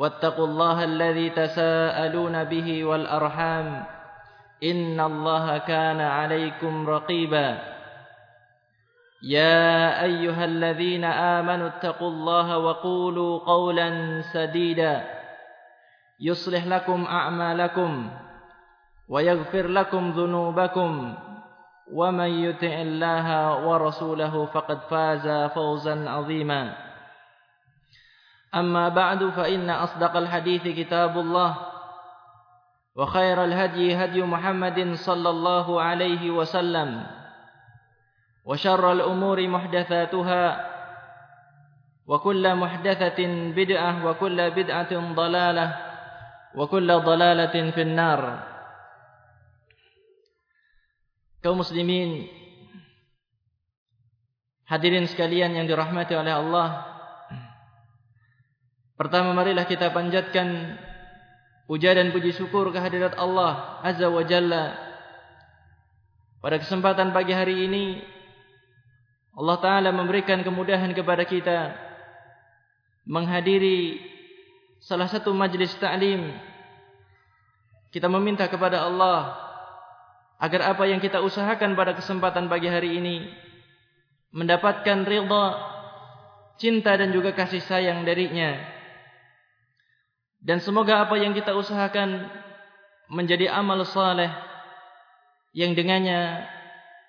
واتقوا الله الذي تساءلون به والأرحام إن الله كان عليكم رقيبا. يا أيها الذين آمنوا اتقوا الله وقولوا قولا سديدا. يصلح لكم أعمالكم ويغفر لكم ذنوبكم. ومن يطع الله ورسوله فقد فاز فوزا عظيما. أما بعد فإن أصدق الحديث كتاب الله وخير الهدي هدي محمد صلى الله عليه وسلم وشر الأمور محدثاتها وكل محدثة بدعة وكل بدعة ضلالة وكل ضلالة في النار. kaum muslimin hadirin sekalian yang dirahmati Allah. Pertama marilah kita panjatkan puja dan puji syukur kehadirat Allah Azza wa Jalla. Pada kesempatan pagi hari ini Allah Taala memberikan kemudahan kepada kita menghadiri salah satu majlis ta'lim. Kita meminta kepada Allah agar apa yang kita usahakan pada kesempatan pagi hari ini mendapatkan ridha, cinta dan juga kasih sayang darinya. Dan semoga apa yang kita usahakan menjadi amal saleh yang dengannya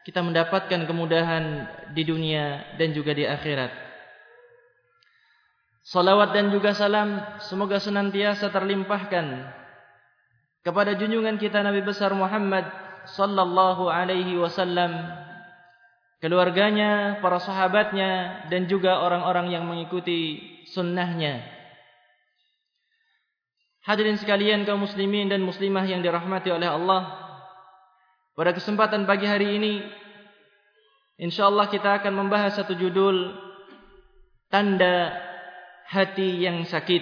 kita mendapatkan kemudahan di dunia dan juga di akhirat. Salawat dan juga salam semoga senantiasa terlimpahkan kepada junjungan kita Nabi besar Muhammad sallallahu alaihi wasallam, keluarganya, para sahabatnya dan juga orang-orang yang mengikuti sunnahnya. Hadirin sekalian kaum muslimin dan muslimah yang dirahmati oleh Allah. Pada kesempatan pagi hari ini insyaallah kita akan membahas satu judul tanda hati yang sakit.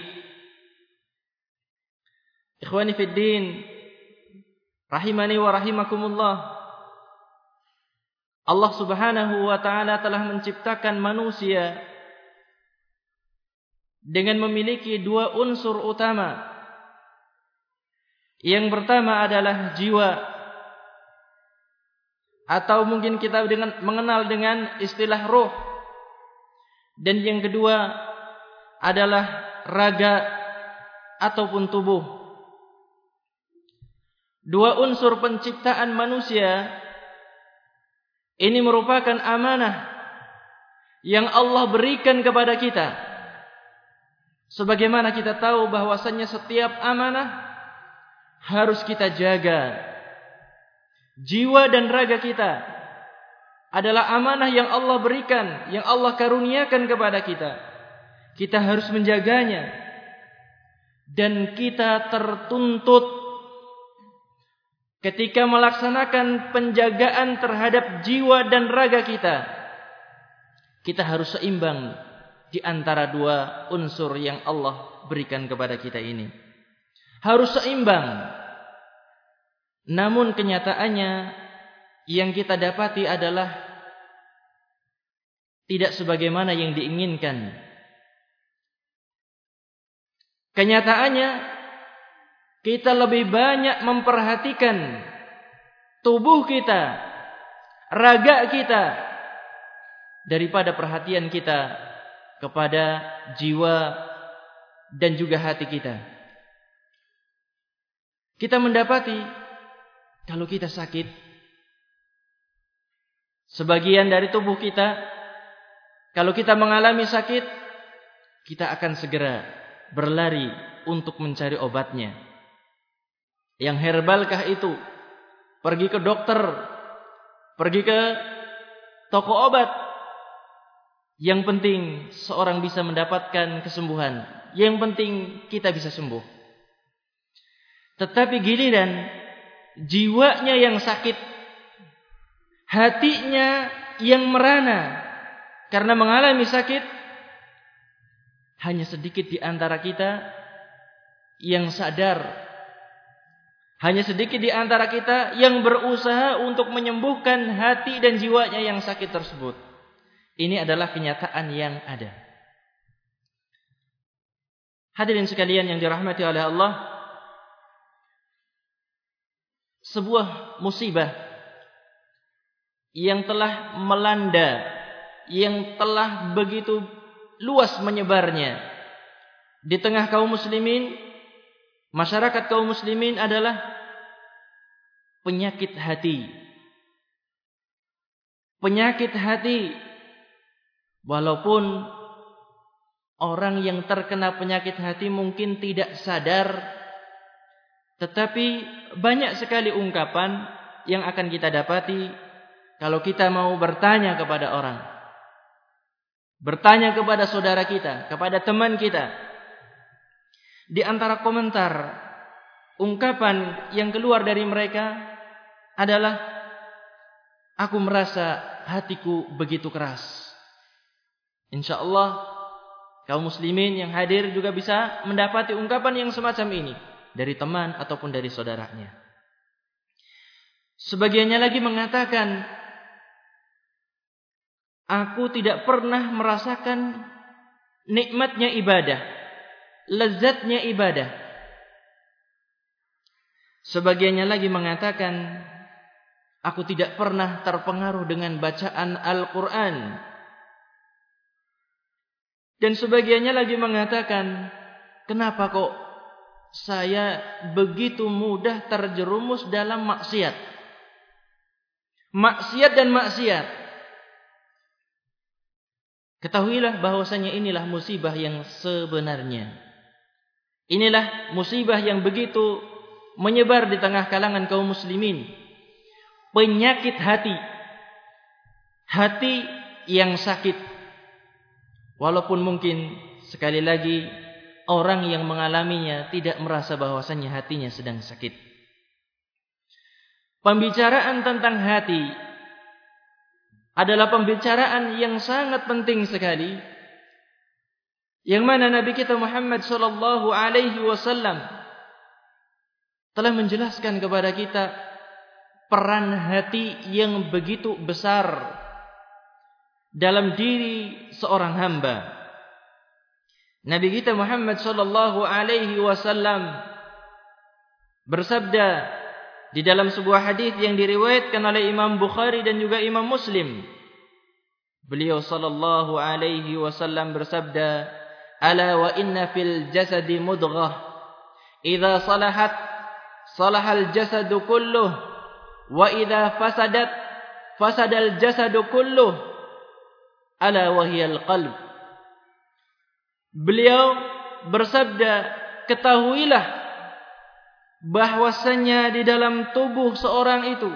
Ikhwani fid din rahimani wa rahimakumullah. Allah Subhanahu wa taala telah menciptakan manusia dengan memiliki dua unsur utama yang pertama adalah jiwa atau mungkin kita dengan mengenal dengan istilah roh. Dan yang kedua adalah raga ataupun tubuh. Dua unsur penciptaan manusia ini merupakan amanah yang Allah berikan kepada kita. Sebagaimana kita tahu bahwasannya setiap amanah harus kita jaga. Jiwa dan raga kita adalah amanah yang Allah berikan, yang Allah karuniakan kepada kita. Kita harus menjaganya. Dan kita tertuntut ketika melaksanakan penjagaan terhadap jiwa dan raga kita. Kita harus seimbang di antara dua unsur yang Allah berikan kepada kita ini harus seimbang. Namun kenyataannya yang kita dapati adalah tidak sebagaimana yang diinginkan. Kenyataannya kita lebih banyak memperhatikan tubuh kita, raga kita daripada perhatian kita kepada jiwa dan juga hati kita. Kita mendapati kalau kita sakit sebagian dari tubuh kita kalau kita mengalami sakit kita akan segera berlari untuk mencari obatnya. Yang herbalkah itu? Pergi ke dokter, pergi ke toko obat. Yang penting seorang bisa mendapatkan kesembuhan. Yang penting kita bisa sembuh. Tetapi giliran jiwanya yang sakit, hatinya yang merana karena mengalami sakit, hanya sedikit di antara kita yang sadar. Hanya sedikit di antara kita yang berusaha untuk menyembuhkan hati dan jiwanya yang sakit tersebut. Ini adalah kenyataan yang ada. Hadirin sekalian yang dirahmati oleh Allah. Sebuah musibah yang telah melanda, yang telah begitu luas menyebarnya. Di tengah kaum muslimin masyarakat kaum muslimin adalah penyakit hati. Penyakit hati. Walaupun orang yang terkena penyakit hati mungkin tidak sadar tetapi banyak sekali ungkapan yang akan kita dapati kalau kita mau bertanya kepada orang bertanya kepada saudara kita, kepada teman kita. Di antara komentar ungkapan yang keluar dari mereka adalah aku merasa hatiku begitu keras. Insyaallah kaum muslimin yang hadir juga bisa mendapati ungkapan yang semacam ini dari teman ataupun dari saudaranya. Sebagiannya lagi mengatakan Aku tidak pernah merasakan nikmatnya ibadah, lezatnya ibadah. Sebagiannya lagi mengatakan, aku tidak pernah terpengaruh dengan bacaan Al-Quran. Dan sebagiannya lagi mengatakan, kenapa kok saya begitu mudah terjerumus dalam maksiat? Maksiat dan maksiat. Ketahuilah bahwasanya inilah musibah yang sebenarnya. Inilah musibah yang begitu menyebar di tengah kalangan kaum muslimin. Penyakit hati. Hati yang sakit. Walaupun mungkin sekali lagi orang yang mengalaminya tidak merasa bahwasanya hatinya sedang sakit. Pembicaraan tentang hati adalah pembicaraan yang sangat penting sekali yang mana Nabi kita Muhammad sallallahu alaihi wasallam telah menjelaskan kepada kita peran hati yang begitu besar dalam diri seorang hamba. Nabi kita Muhammad sallallahu alaihi wasallam bersabda di dalam sebuah hadis yang diriwayatkan oleh Imam Bukhari dan juga Imam Muslim. Beliau sallallahu alaihi wasallam bersabda, "Ala wa inna fil jasadi mudghah, idza salahat salahal jasadu kulluh, wa idza fasadat fasadal jasadu kulluh, ala wa hiya al-qalb." Beliau bersabda, "Ketahuilah bahwasanya di dalam tubuh seorang itu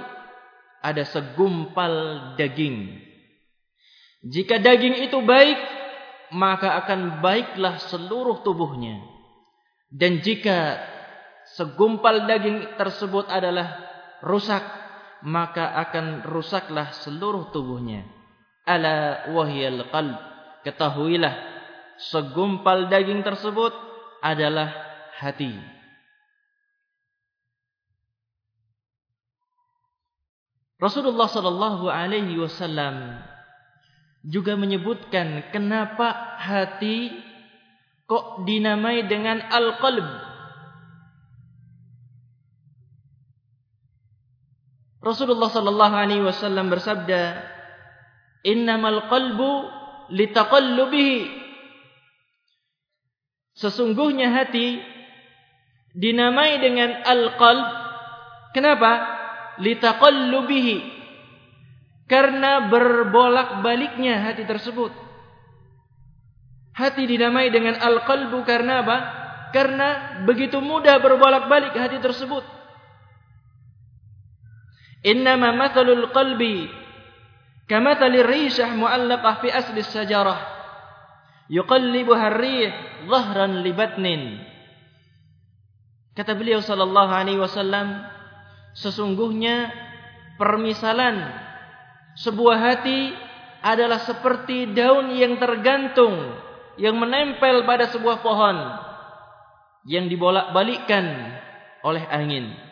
ada segumpal daging. Jika daging itu baik, maka akan baiklah seluruh tubuhnya. Dan jika segumpal daging tersebut adalah rusak, maka akan rusaklah seluruh tubuhnya. Ala wahyal qalb. Ketahuilah, segumpal daging tersebut adalah hati. Rasulullah sallallahu alaihi wasallam juga menyebutkan kenapa hati kok dinamai dengan al-qalb. Rasulullah sallallahu alaihi wasallam bersabda, "Innamal qalbu litaqallubihi." Sesungguhnya hati dinamai dengan al-qalb. Kenapa? Litaqallubihi. Karena berbolak-baliknya hati tersebut. Hati dinamai dengan al-qalbu karena apa? Karena begitu mudah berbolak-balik hati tersebut. Innama mathalul qalbi kamathali rishah mu'allaqah fi asli sajarah yuqallibuha ar-rih dhahran li batnin kata beliau sallallahu alaihi wasallam sesungguhnya permisalan sebuah hati adalah seperti daun yang tergantung yang menempel pada sebuah pohon yang dibolak-balikkan oleh angin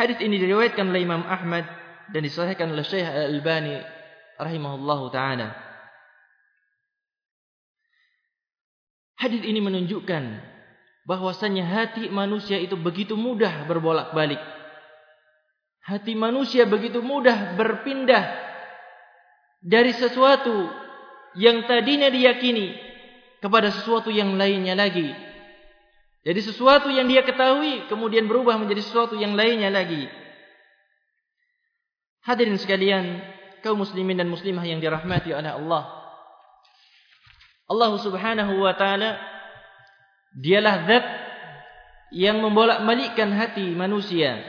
Hadis ini diriwayatkan oleh Imam Ahmad dan disahihkan oleh Syekh Al-Albani rahimahullahu taala. Hadis ini menunjukkan bahwasanya hati manusia itu begitu mudah berbolak-balik. Hati manusia begitu mudah berpindah dari sesuatu yang tadinya diyakini kepada sesuatu yang lainnya lagi. Jadi sesuatu yang dia ketahui kemudian berubah menjadi sesuatu yang lainnya lagi. Hadirin sekalian, kaum muslimin dan muslimah yang dirahmati oleh Allah. Allah Subhanahu wa taala dialah zat yang membolak-balikkan hati manusia.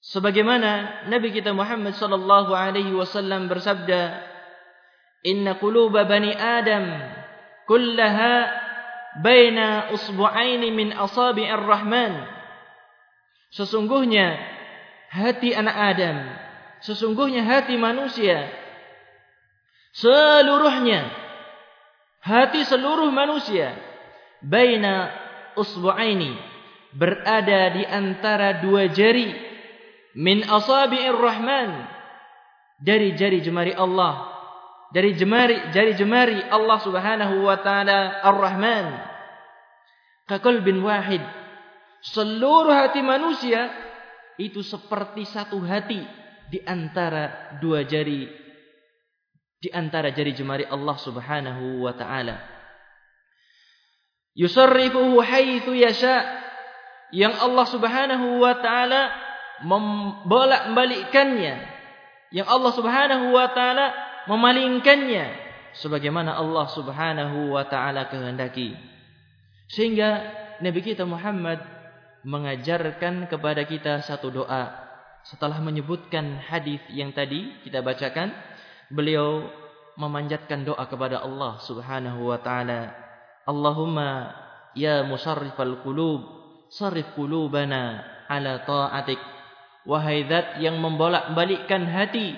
Sebagaimana Nabi kita Muhammad sallallahu alaihi wasallam bersabda, "Inna quluba bani Adam kullaha baina usbu'aini min asabi'ir rahman sesungguhnya hati anak adam sesungguhnya hati manusia seluruhnya. Hati seluruh manusia. Baina usbu'aini. Berada di antara dua jari. Min asabi'ir rahman. Dari jari jemari Allah. Dari jemari jari jemari Allah Subhanahu wa taala Ar-Rahman. Kakal bin wahid. Seluruh hati manusia itu seperti satu hati di antara dua jari di antara jari jemari Allah Subhanahu wa taala. Yusarrifuhu haitsu yasha. Yang Allah Subhanahu wa taala membolak-balikkannya. Yang Allah Subhanahu wa taala memalingkannya. Sebagaimana Allah Subhanahu wa taala kehendaki. Sehingga Nabi kita Muhammad mengajarkan kepada kita satu doa. Setelah menyebutkan hadis yang tadi kita bacakan beliau memanjatkan doa kepada Allah Subhanahu wa taala Allahumma ya musarrifal qulub sarrif qulubana ala ta'atik wahai zat yang membolak-balikkan hati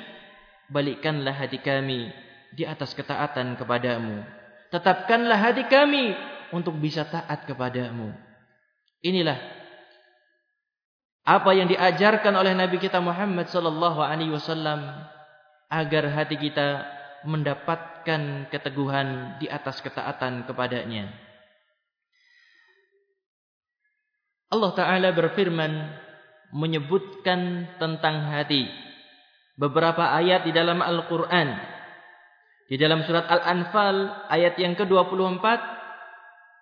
balikkanlah hati kami di atas ketaatan kepadamu. Tetapkanlah hati kami untuk bisa taat kepadamu. Inilah apa yang diajarkan oleh Nabi kita Muhammad sallallahu alaihi wasallam agar hati kita mendapatkan keteguhan di atas ketaatan kepadanya. Allah taala berfirman menyebutkan tentang hati beberapa ayat di dalam Al-Quran. Di dalam surat Al-Anfal ayat yang ke-24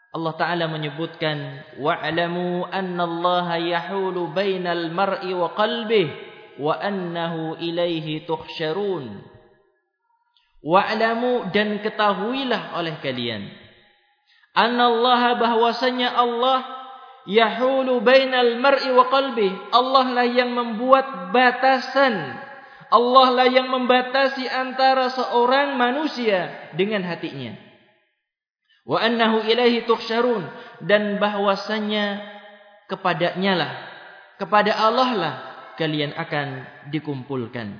Allah Taala menyebutkan wa'lamu anna Allah yahulu bainal mar'i wa wa annahu ilaihi tuhsyarun. Wa'lamu dan ketahuilah oleh kalian. Anna Allah bahwasanya Allah yahulu bainal mar'i wa qalbihi Allah lah yang membuat batasan. Allah lah yang membatasi antara seorang manusia dengan hatinya. Wa annahu ilaihi tuhsyarun. Dan bahwasanya kepadanya lah. Kepada Allah lah kalian akan dikumpulkan.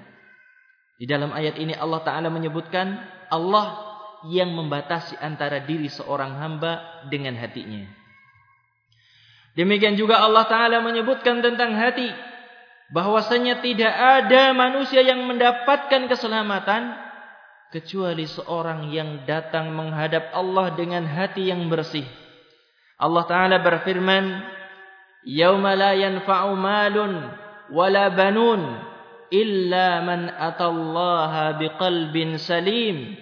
Di dalam ayat ini Allah taala menyebutkan Allah yang membatasi antara diri seorang hamba dengan hatinya. Demikian juga Allah taala menyebutkan tentang hati bahwasanya tidak ada manusia yang mendapatkan keselamatan kecuali seorang yang datang menghadap Allah dengan hati yang bersih. Allah Taala berfirman, "Yauma la yanfa'u malun wala banun illa man atallaha biqalbin salim."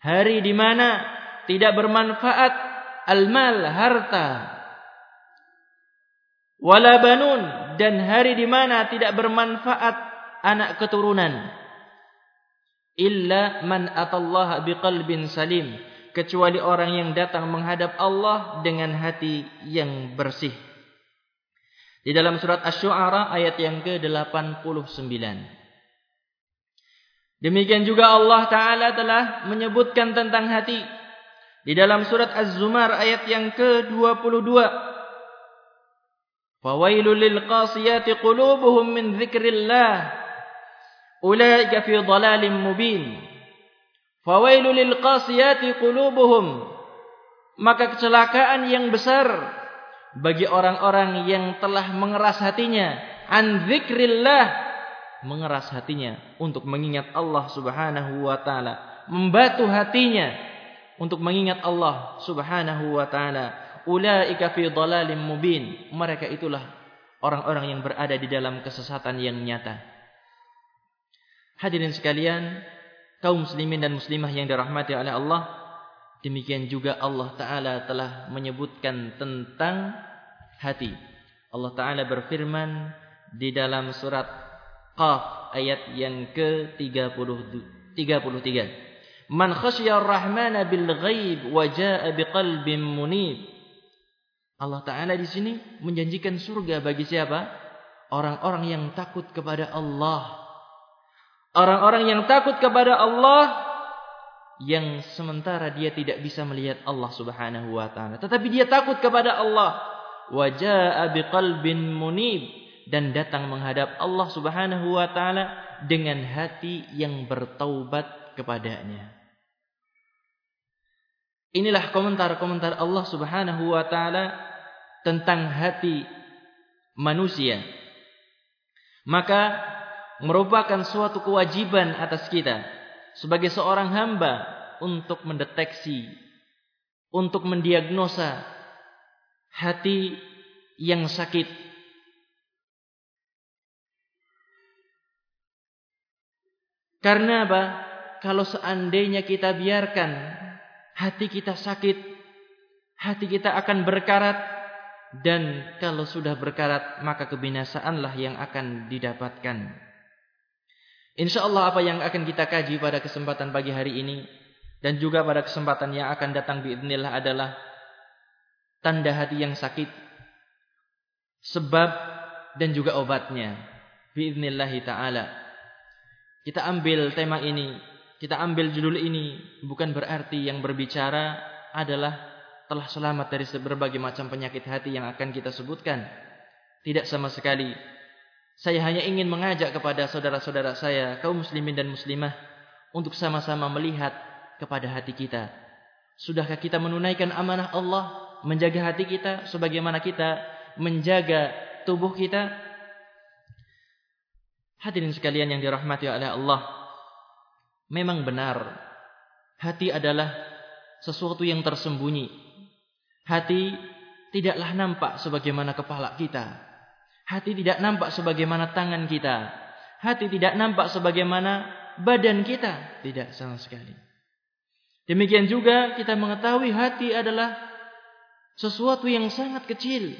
Hari di mana tidak bermanfaat al-mal harta. Wala banun dan hari di mana tidak bermanfaat anak keturunan. Illa man atallaha biqalbin salim kecuali orang yang datang menghadap Allah dengan hati yang bersih di dalam surat asy-syu'ara ayat yang ke-89 demikian juga Allah taala telah menyebutkan tentang hati di dalam surat az-zumar ayat yang ke-22 فويل للقاسيات قلوبهم من ذكر الله أولئك في ضلال مبين فويل للقاسيات قلوبهم maka kecelakaan yang besar bagi orang-orang yang telah mengeras hatinya. An zikrillah. Mengeras hatinya untuk mengingat Allah Subhanahu wa taala. Membatu hatinya untuk mengingat Allah Subhanahu wa taala. Ulaika fi dhalalim mubin. Mereka itulah orang-orang yang berada di dalam kesesatan yang nyata. Hadirin sekalian kaum muslimin dan muslimah yang dirahmati oleh Allah demikian juga Allah taala telah menyebutkan tentang hati Allah taala berfirman di dalam surat qaf ayat yang ke-30 33 man khasyar rahmana bil ghaib wa jaa biqalbin munib Allah Taala di sini menjanjikan surga bagi siapa? Orang-orang yang takut kepada Allah. Orang-orang yang takut kepada Allah yang sementara dia tidak bisa melihat Allah Subhanahu wa taala, tetapi dia takut kepada Allah. Wajaa biqalbin munib dan datang menghadap Allah Subhanahu wa taala dengan hati yang bertaubat kepadanya. Inilah komentar-komentar Allah Subhanahu wa taala tentang hati manusia. Maka merupakan suatu kewajiban atas kita sebagai seorang hamba untuk mendeteksi untuk mendiagnosa hati yang sakit. Karena apa? Kalau seandainya kita biarkan hati kita sakit, hati kita akan berkarat dan kalau sudah berkarat maka kebinasaanlah yang akan didapatkan. Insyaallah apa yang akan kita kaji pada kesempatan pagi hari ini dan juga pada kesempatan yang akan datang biidznillah adalah tanda hati yang sakit sebab dan juga obatnya biidznillah taala. Kita ambil tema ini kita ambil judul ini bukan berarti yang berbicara adalah telah selamat dari berbagai macam penyakit hati yang akan kita sebutkan. Tidak sama sekali. Saya hanya ingin mengajak kepada saudara-saudara saya, kaum muslimin dan muslimah, untuk sama-sama melihat kepada hati kita. Sudahkah kita menunaikan amanah Allah, menjaga hati kita sebagaimana kita menjaga tubuh kita? Hadirin sekalian yang dirahmati oleh Allah, memang benar hati adalah sesuatu yang tersembunyi. Hati tidaklah nampak sebagaimana kepala kita. Hati tidak nampak sebagaimana tangan kita. Hati tidak nampak sebagaimana badan kita. Tidak sama sekali. Demikian juga kita mengetahui hati adalah sesuatu yang sangat kecil.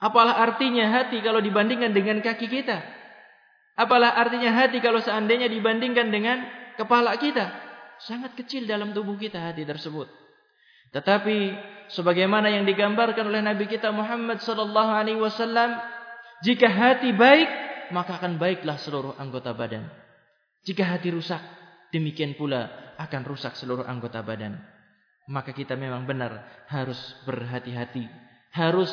Apalah artinya hati kalau dibandingkan dengan kaki kita? Apalah artinya hati kalau seandainya dibandingkan dengan kepala kita? Sangat kecil dalam tubuh kita hati tersebut. Tetapi sebagaimana yang digambarkan oleh Nabi kita Muhammad sallallahu alaihi wasallam, jika hati baik, maka akan baiklah seluruh anggota badan. Jika hati rusak, demikian pula akan rusak seluruh anggota badan. Maka kita memang benar harus berhati-hati, harus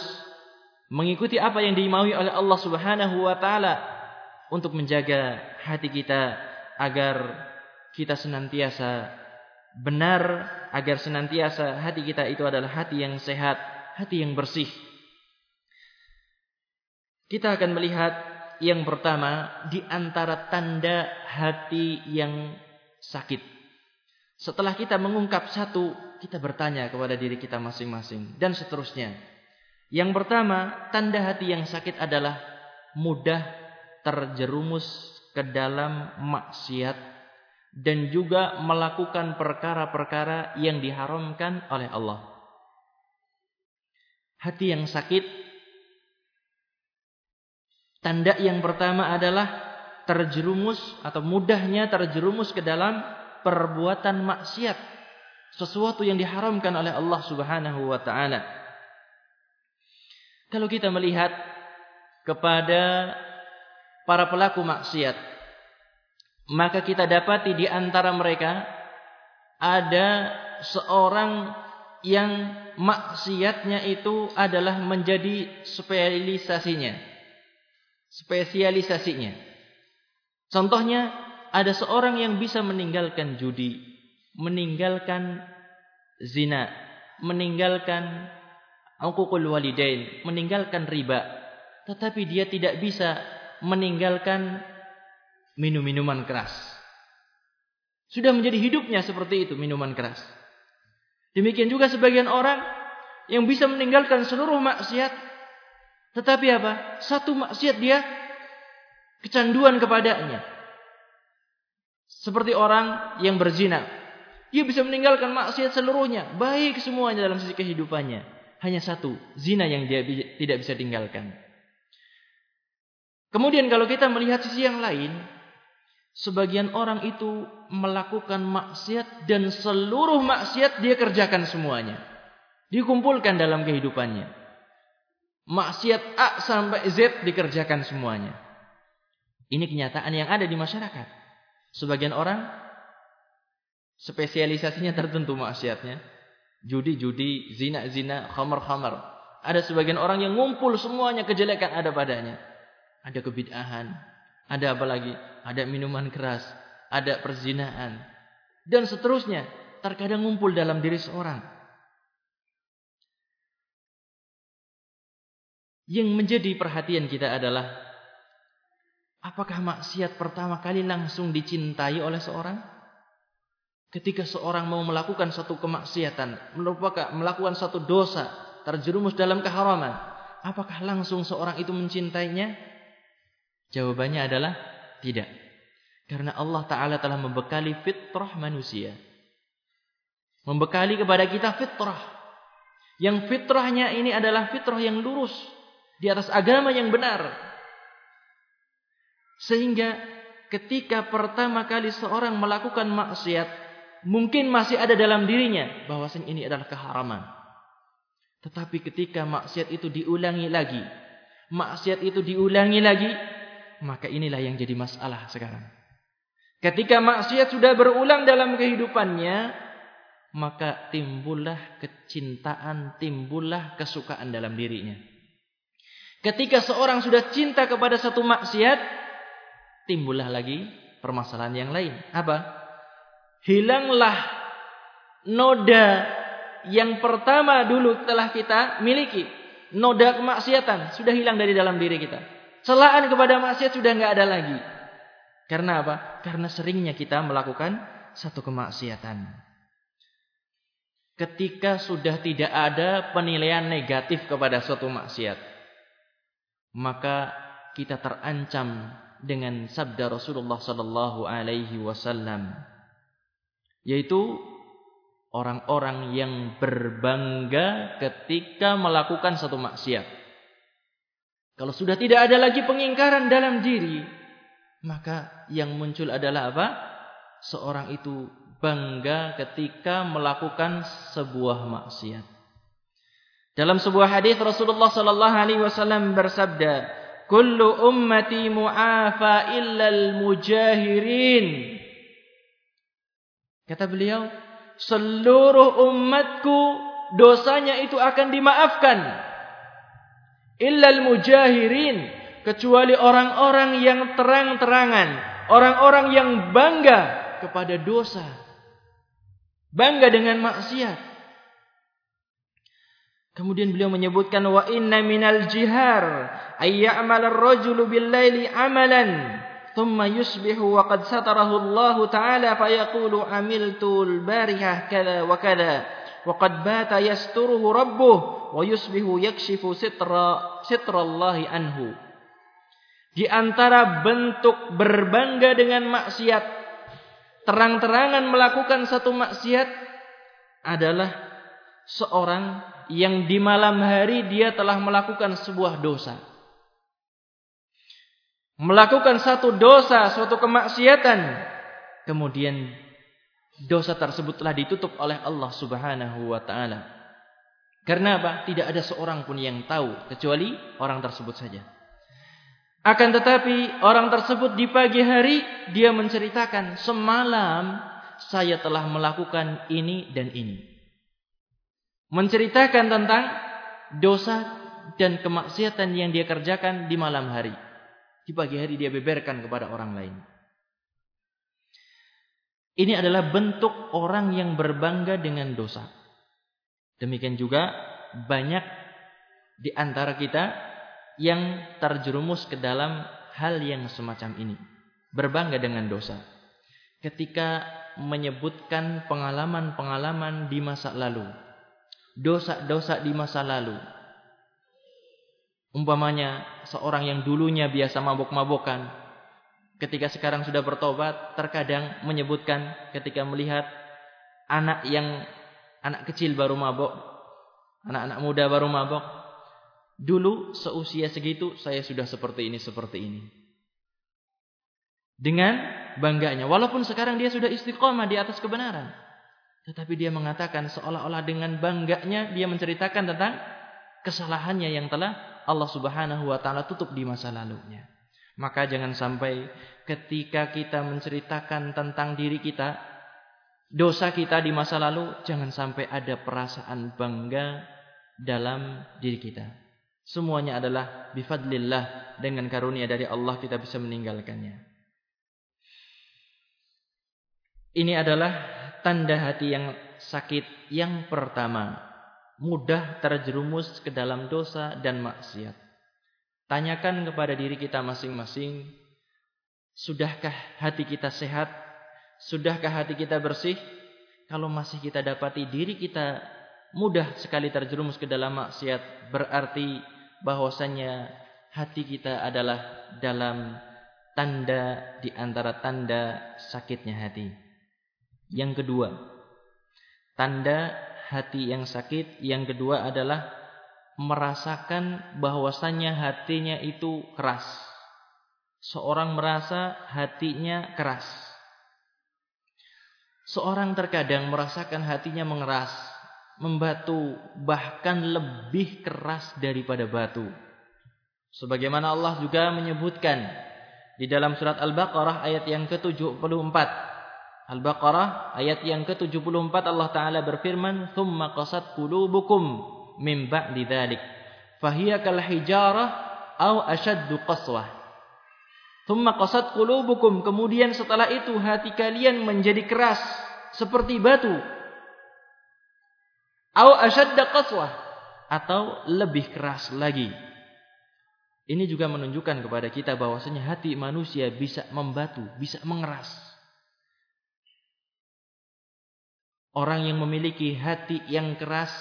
mengikuti apa yang dimaui oleh Allah Subhanahu wa taala untuk menjaga hati kita agar kita senantiasa benar agar senantiasa hati kita itu adalah hati yang sehat, hati yang bersih. Kita akan melihat yang pertama di antara tanda hati yang sakit. Setelah kita mengungkap satu, kita bertanya kepada diri kita masing-masing dan seterusnya. Yang pertama, tanda hati yang sakit adalah mudah terjerumus ke dalam maksiat dan juga melakukan perkara-perkara yang diharamkan oleh Allah. Hati yang sakit tanda yang pertama adalah terjerumus atau mudahnya terjerumus ke dalam perbuatan maksiat sesuatu yang diharamkan oleh Allah Subhanahu wa taala. Kalau kita melihat kepada para pelaku maksiat maka kita dapati di antara mereka ada seorang yang maksiatnya itu adalah menjadi spesialisasinya. Spesialisasinya. Contohnya ada seorang yang bisa meninggalkan judi, meninggalkan zina, meninggalkan uququl walidain, meninggalkan riba, tetapi dia tidak bisa meninggalkan minum minuman keras. Sudah menjadi hidupnya seperti itu minuman keras. Demikian juga sebagian orang yang bisa meninggalkan seluruh maksiat. Tetapi apa? Satu maksiat dia kecanduan kepadanya. Seperti orang yang berzina. Dia bisa meninggalkan maksiat seluruhnya. Baik semuanya dalam sisi kehidupannya. Hanya satu. Zina yang dia tidak bisa tinggalkan. Kemudian kalau kita melihat sisi yang lain. Sebagian orang itu melakukan maksiat dan seluruh maksiat dia kerjakan semuanya. Dikumpulkan dalam kehidupannya. Maksiat A sampai Z dikerjakan semuanya. Ini kenyataan yang ada di masyarakat. Sebagian orang spesialisasinya tertentu maksiatnya. Judi-judi, zina-zina, khamar-khamar. Ada sebagian orang yang ngumpul semuanya kejelekan ada padanya. Ada kebid'ahan. Ada apa lagi? ada minuman keras, ada perzinaan, dan seterusnya. Terkadang ngumpul dalam diri seorang. Yang menjadi perhatian kita adalah, apakah maksiat pertama kali langsung dicintai oleh seorang? Ketika seorang mau melakukan satu kemaksiatan, melakukan satu dosa, terjerumus dalam keharaman, apakah langsung seorang itu mencintainya? Jawabannya adalah tidak. Karena Allah Ta'ala telah membekali fitrah manusia. Membekali kepada kita fitrah. Yang fitrahnya ini adalah fitrah yang lurus. Di atas agama yang benar. Sehingga ketika pertama kali seorang melakukan maksiat. Mungkin masih ada dalam dirinya. Bahwasan ini adalah keharaman. Tetapi ketika maksiat itu diulangi lagi. Maksiat itu diulangi lagi maka inilah yang jadi masalah sekarang. Ketika maksiat sudah berulang dalam kehidupannya, maka timbullah kecintaan, timbullah kesukaan dalam dirinya. Ketika seorang sudah cinta kepada satu maksiat, timbullah lagi permasalahan yang lain. Apa? Hilanglah noda yang pertama dulu telah kita miliki. Noda kemaksiatan sudah hilang dari dalam diri kita. Celaan kepada maksiat sudah enggak ada lagi. Karena apa? Karena seringnya kita melakukan satu kemaksiatan. Ketika sudah tidak ada penilaian negatif kepada suatu maksiat. Maka kita terancam dengan sabda Rasulullah sallallahu alaihi wasallam yaitu orang-orang yang berbangga ketika melakukan satu maksiat. Kalau sudah tidak ada lagi pengingkaran dalam diri, maka yang muncul adalah apa? Seorang itu bangga ketika melakukan sebuah maksiat. Dalam sebuah hadis Rasulullah sallallahu alaihi wasallam bersabda, "Kullu ummati mu'afa illa al-mujahirin." Kata beliau, seluruh umatku dosanya itu akan dimaafkan illal mujahirin kecuali orang-orang yang terang-terangan, orang-orang yang bangga kepada dosa. Bangga dengan maksiat. Kemudian beliau menyebutkan wa inna minal jihar ay ya'mal ar-rajulu bil-laili 'amalan satarahu Allah ta'ala fa yaqulu 'amiltu al-barihah kadha wa kadha wa qad bata yasturuhu rabbuhu wa yusbihu yakshifu sitra sitrallahi anhu di antara bentuk berbangga dengan maksiat terang-terangan melakukan satu maksiat adalah seorang yang di malam hari dia telah melakukan sebuah dosa. Melakukan satu dosa, suatu kemaksiatan. Kemudian dosa tersebut telah ditutup oleh Allah subhanahu wa ta'ala. Karena apa? Tidak ada seorang pun yang tahu kecuali orang tersebut saja. Akan tetapi orang tersebut di pagi hari dia menceritakan semalam saya telah melakukan ini dan ini. Menceritakan tentang dosa dan kemaksiatan yang dia kerjakan di malam hari. Di pagi hari dia beberkan kepada orang lain. Ini adalah bentuk orang yang berbangga dengan dosa. Demikian juga banyak di antara kita yang terjerumus ke dalam hal yang semacam ini. Berbangga dengan dosa. Ketika menyebutkan pengalaman-pengalaman di masa lalu. Dosa-dosa di masa lalu. Umpamanya seorang yang dulunya biasa mabok-mabokan. Ketika sekarang sudah bertobat. Terkadang menyebutkan ketika melihat anak yang anak kecil baru mabok. Anak-anak muda baru mabok. Dulu seusia segitu saya sudah seperti ini seperti ini. Dengan bangganya walaupun sekarang dia sudah istiqomah di atas kebenaran. Tetapi dia mengatakan seolah-olah dengan bangganya dia menceritakan tentang kesalahannya yang telah Allah Subhanahu wa taala tutup di masa lalunya. Maka jangan sampai ketika kita menceritakan tentang diri kita dosa kita di masa lalu jangan sampai ada perasaan bangga dalam diri kita. Semuanya adalah bifadlillah dengan karunia dari Allah kita bisa meninggalkannya. Ini adalah tanda hati yang sakit yang pertama. Mudah terjerumus ke dalam dosa dan maksiat. Tanyakan kepada diri kita masing-masing. Sudahkah hati kita sehat? Sudahkah hati kita bersih? Kalau masih kita dapati diri kita mudah sekali terjerumus ke dalam maksiat. Berarti bahwasanya hati kita adalah dalam tanda di antara tanda sakitnya hati. Yang kedua, tanda hati yang sakit yang kedua adalah merasakan bahwasanya hatinya itu keras. Seorang merasa hatinya keras. Seorang terkadang merasakan hatinya mengeras membatu bahkan lebih keras daripada batu. Sebagaimana Allah juga menyebutkan di dalam surat Al-Baqarah ayat yang ke-74. Al-Baqarah ayat yang ke-74 Allah taala berfirman, "Tsumma qasat qulubukum min ba'di dzalik, fahiya kal hijarah aw ashaddu qaswah." Tsumma qasat qulubukum, kemudian setelah itu hati kalian menjadi keras seperti batu Au ashadda qaswah atau lebih keras lagi. Ini juga menunjukkan kepada kita bahwasanya hati manusia bisa membatu, bisa mengeras. Orang yang memiliki hati yang keras,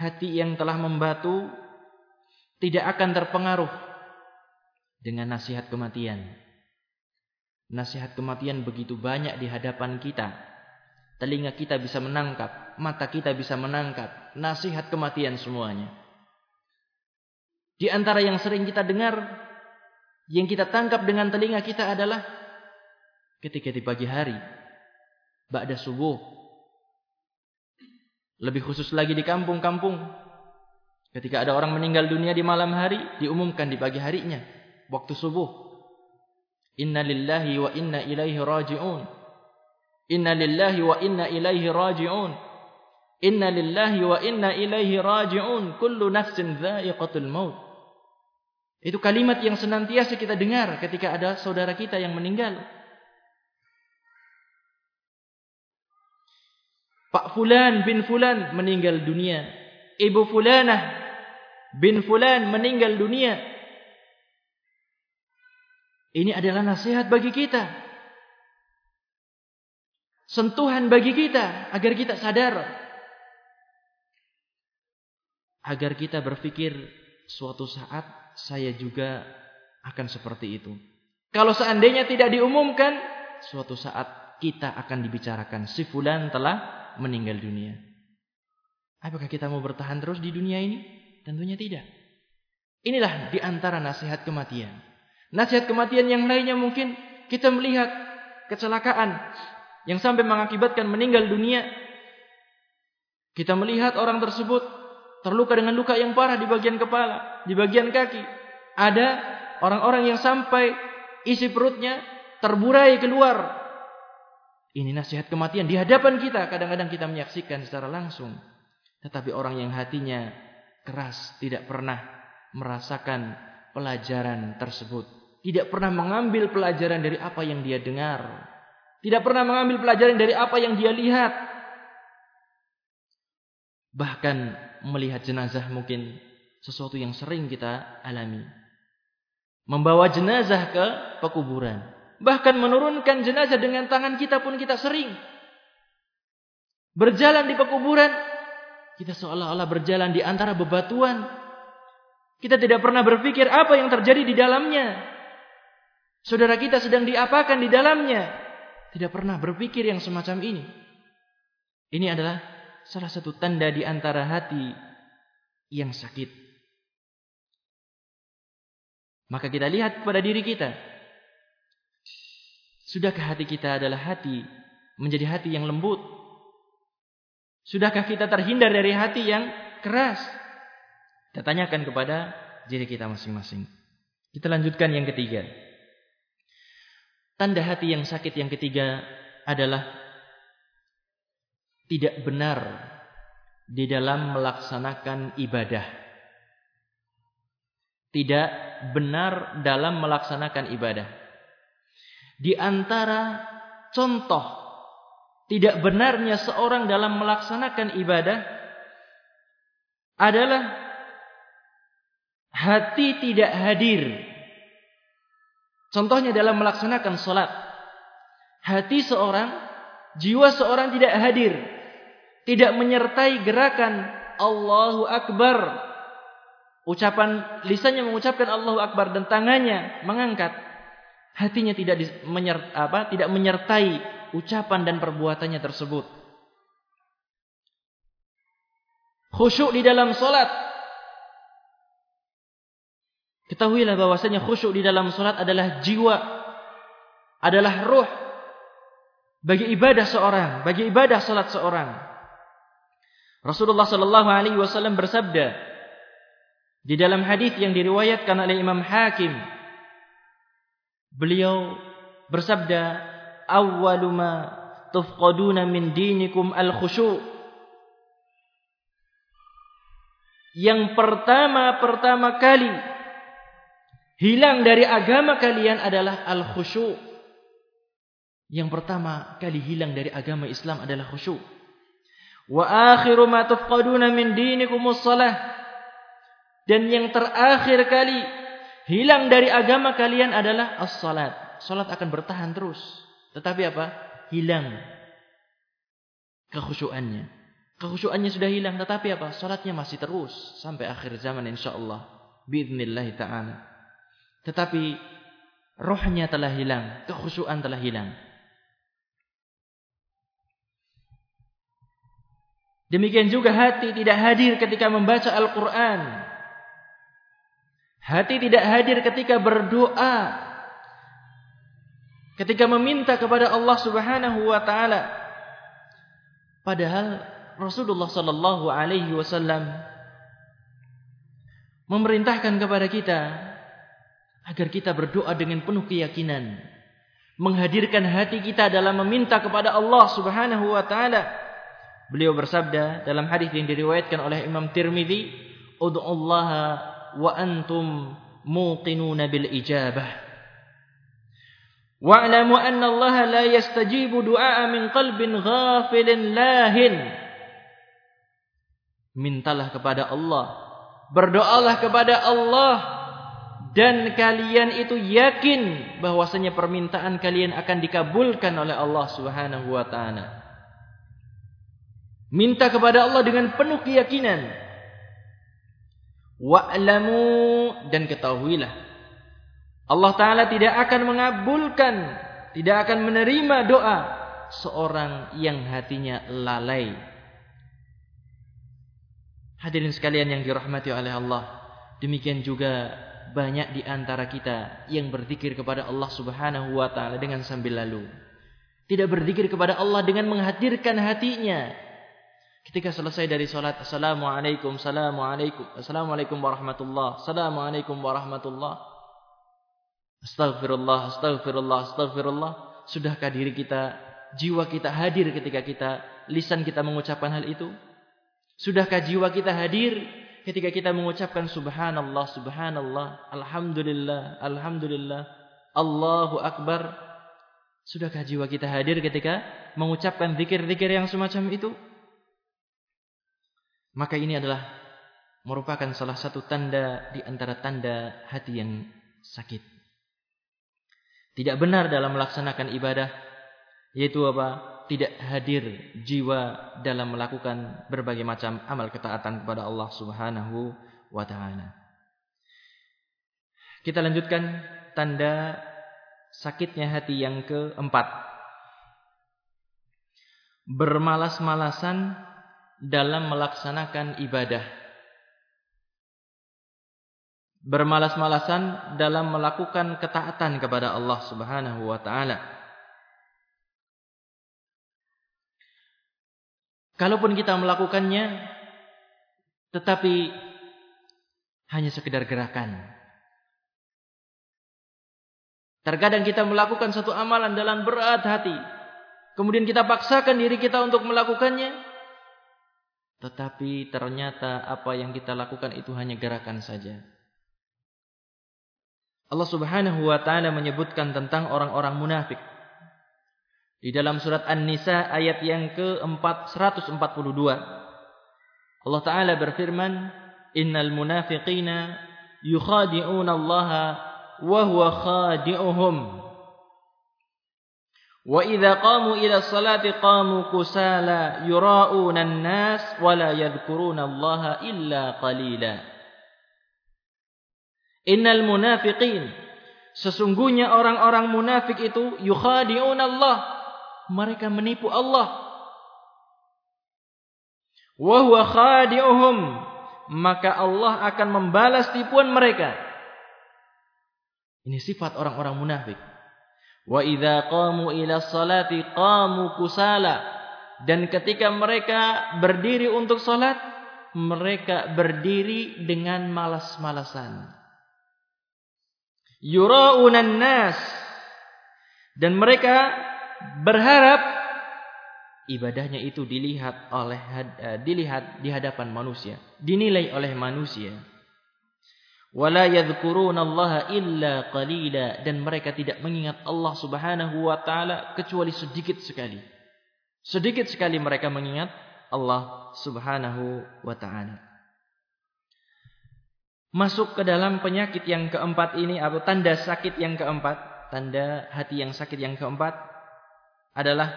hati yang telah membatu tidak akan terpengaruh dengan nasihat kematian. Nasihat kematian begitu banyak di hadapan kita. Telinga kita bisa menangkap, mata kita bisa menangkap nasihat kematian semuanya. Di antara yang sering kita dengar, yang kita tangkap dengan telinga kita adalah ketika di pagi hari, ba'da subuh. Lebih khusus lagi di kampung-kampung. Ketika ada orang meninggal dunia di malam hari, diumumkan di pagi harinya, waktu subuh. Inna lillahi wa inna ilaihi raji'un. Inna lillahi wa inna ilaihi raji'un. Inna lillahi wa inna ilaihi raji'un kullu nafsin dha'iqatul maut. Itu kalimat yang senantiasa kita dengar ketika ada saudara kita yang meninggal. Pak Fulan bin Fulan meninggal dunia. Ibu Fulanah bin Fulan meninggal dunia. Ini adalah nasihat bagi kita. Sentuhan bagi kita agar kita sadar agar kita berpikir suatu saat saya juga akan seperti itu. Kalau seandainya tidak diumumkan, suatu saat kita akan dibicarakan si fulan telah meninggal dunia. Apakah kita mau bertahan terus di dunia ini? Tentunya tidak. Inilah di antara nasihat kematian. Nasihat kematian yang lainnya mungkin kita melihat kecelakaan yang sampai mengakibatkan meninggal dunia. Kita melihat orang tersebut terluka dengan luka yang parah di bagian kepala, di bagian kaki. Ada orang-orang yang sampai isi perutnya terburai keluar. Ini nasihat kematian di hadapan kita. Kadang-kadang kita menyaksikan secara langsung. Tetapi orang yang hatinya keras tidak pernah merasakan pelajaran tersebut. Tidak pernah mengambil pelajaran dari apa yang dia dengar. Tidak pernah mengambil pelajaran dari apa yang dia lihat. Bahkan melihat jenazah mungkin sesuatu yang sering kita alami. Membawa jenazah ke pekuburan. Bahkan menurunkan jenazah dengan tangan kita pun kita sering. Berjalan di pekuburan kita seolah-olah berjalan di antara bebatuan. Kita tidak pernah berpikir apa yang terjadi di dalamnya. Saudara kita sedang diapakan di dalamnya. Tidak pernah berpikir yang semacam ini. Ini adalah salah satu tanda di antara hati yang sakit. Maka kita lihat pada diri kita. Sudahkah hati kita adalah hati menjadi hati yang lembut? Sudahkah kita terhindar dari hati yang keras? Kita tanyakan kepada diri kita masing-masing. Kita lanjutkan yang ketiga. Tanda hati yang sakit yang ketiga adalah tidak benar di dalam melaksanakan ibadah. Tidak benar dalam melaksanakan ibadah. Di antara contoh tidak benarnya seorang dalam melaksanakan ibadah adalah hati tidak hadir. Contohnya dalam melaksanakan solat, hati seorang, jiwa seorang tidak hadir, tidak menyertai gerakan Allahu Akbar. Ucapan lisannya mengucapkan Allahu Akbar dan tangannya mengangkat, hatinya tidak menyertai, apa, tidak menyertai ucapan dan perbuatannya tersebut. Khusyuk di dalam solat. Ketahuilah bahwasanya khusyuk di dalam solat adalah jiwa. Adalah ruh. Bagi ibadah seorang. Bagi ibadah solat seorang. Rasulullah sallallahu alaihi wasallam bersabda di dalam hadis yang diriwayatkan oleh Imam Hakim beliau bersabda awwalu ma tufqaduna min dinikum al-khusyu' yang pertama-pertama kali hilang dari agama kalian adalah al-khusyu' yang pertama kali hilang dari agama Islam adalah khusyuk wa akhiru ma tufqaduna min dinikum as-salah. Dan yang terakhir kali hilang dari agama kalian adalah as-salat. Salat akan bertahan terus. Tetapi apa? Hilang kekhusyuannya. Kekhusyuannya sudah hilang tetapi apa? Salatnya masih terus sampai akhir zaman insyaallah biiznillah ta'ala. Tetapi rohnya telah hilang, kekhusyuan telah hilang. Demikian juga hati tidak hadir ketika membaca Al-Qur'an. Hati tidak hadir ketika berdoa. Ketika meminta kepada Allah Subhanahu wa taala. Padahal Rasulullah sallallahu alaihi wasallam memerintahkan kepada kita agar kita berdoa dengan penuh keyakinan. Menghadirkan hati kita dalam meminta kepada Allah Subhanahu wa taala. Beliau bersabda dalam hadis yang diriwayatkan oleh Imam Tirmizi ud'ullaha wa antum muqinuna bil ijabah Wa'lamu anna Allah la yastajibu du'a min qalbin ghafilin lahin. Mintalah kepada Allah. Berdoalah kepada Allah. Dan kalian itu yakin bahwasanya permintaan kalian akan dikabulkan oleh Allah subhanahu wa ta'ala. Minta kepada Allah dengan penuh keyakinan. Wa'lamu dan ketahuilah. Allah Ta'ala tidak akan mengabulkan, tidak akan menerima doa seorang yang hatinya lalai. Hadirin sekalian yang dirahmati oleh Allah, demikian juga banyak di antara kita yang berzikir kepada Allah Subhanahu wa taala dengan sambil lalu. Tidak berzikir kepada Allah dengan menghadirkan hatinya. Ketika selesai dari salat, Assalamualaikum, Assalamualaikum, Assalamualaikum warahmatullah, Assalamualaikum warahmatullah. Astaghfirullah, astaghfirullah, astaghfirullah. Sudahkah diri kita, jiwa kita hadir ketika kita, lisan kita mengucapkan hal itu? Sudahkah jiwa kita hadir ketika kita mengucapkan subhanallah, subhanallah, alhamdulillah, alhamdulillah, Allahu akbar? Sudahkah jiwa kita hadir ketika mengucapkan zikir-zikir yang semacam itu? Maka ini adalah merupakan salah satu tanda di antara tanda hati yang sakit. Tidak benar dalam melaksanakan ibadah yaitu apa? tidak hadir jiwa dalam melakukan berbagai macam amal ketaatan kepada Allah Subhanahu wa taala. Kita lanjutkan tanda sakitnya hati yang keempat. Bermalas-malasan dalam melaksanakan ibadah. Bermalas-malasan dalam melakukan ketaatan kepada Allah Subhanahu wa taala. Kalaupun kita melakukannya tetapi hanya sekedar gerakan. Terkadang kita melakukan satu amalan dalam berat hati. Kemudian kita paksakan diri kita untuk melakukannya. Tetapi ternyata apa yang kita lakukan itu hanya gerakan saja. Allah subhanahu wa ta'ala menyebutkan tentang orang-orang munafik. Di dalam surat An-Nisa ayat yang ke-442 Allah Taala berfirman Innal munafiqina yukhadi'una Allah wa huwa khadi'uhum Qamu ila salati qamu kusala yura'una an-nas wa la yadhkuruna Allah illa qalila Innal munafiqin sesungguhnya orang-orang munafik itu yukhadi'una Allah mereka menipu Allah. Wa huwa khadi'uhum maka Allah akan membalas tipuan mereka. Ini sifat orang-orang munafik. Idza qamu ila salati qamu kusala dan ketika mereka berdiri untuk salat mereka berdiri dengan malas-malasan. Yura'unan nas dan mereka berharap ibadahnya itu dilihat oleh uh, dilihat di hadapan manusia, dinilai oleh manusia. Wala yadhkurunallaha illa qalila dan mereka tidak mengingat Allah Subhanahu wa taala kecuali sedikit sekali. Sedikit sekali mereka mengingat Allah Subhanahu wa taala. Masuk ke dalam penyakit yang keempat ini atau tanda sakit yang keempat, tanda hati yang sakit yang keempat adalah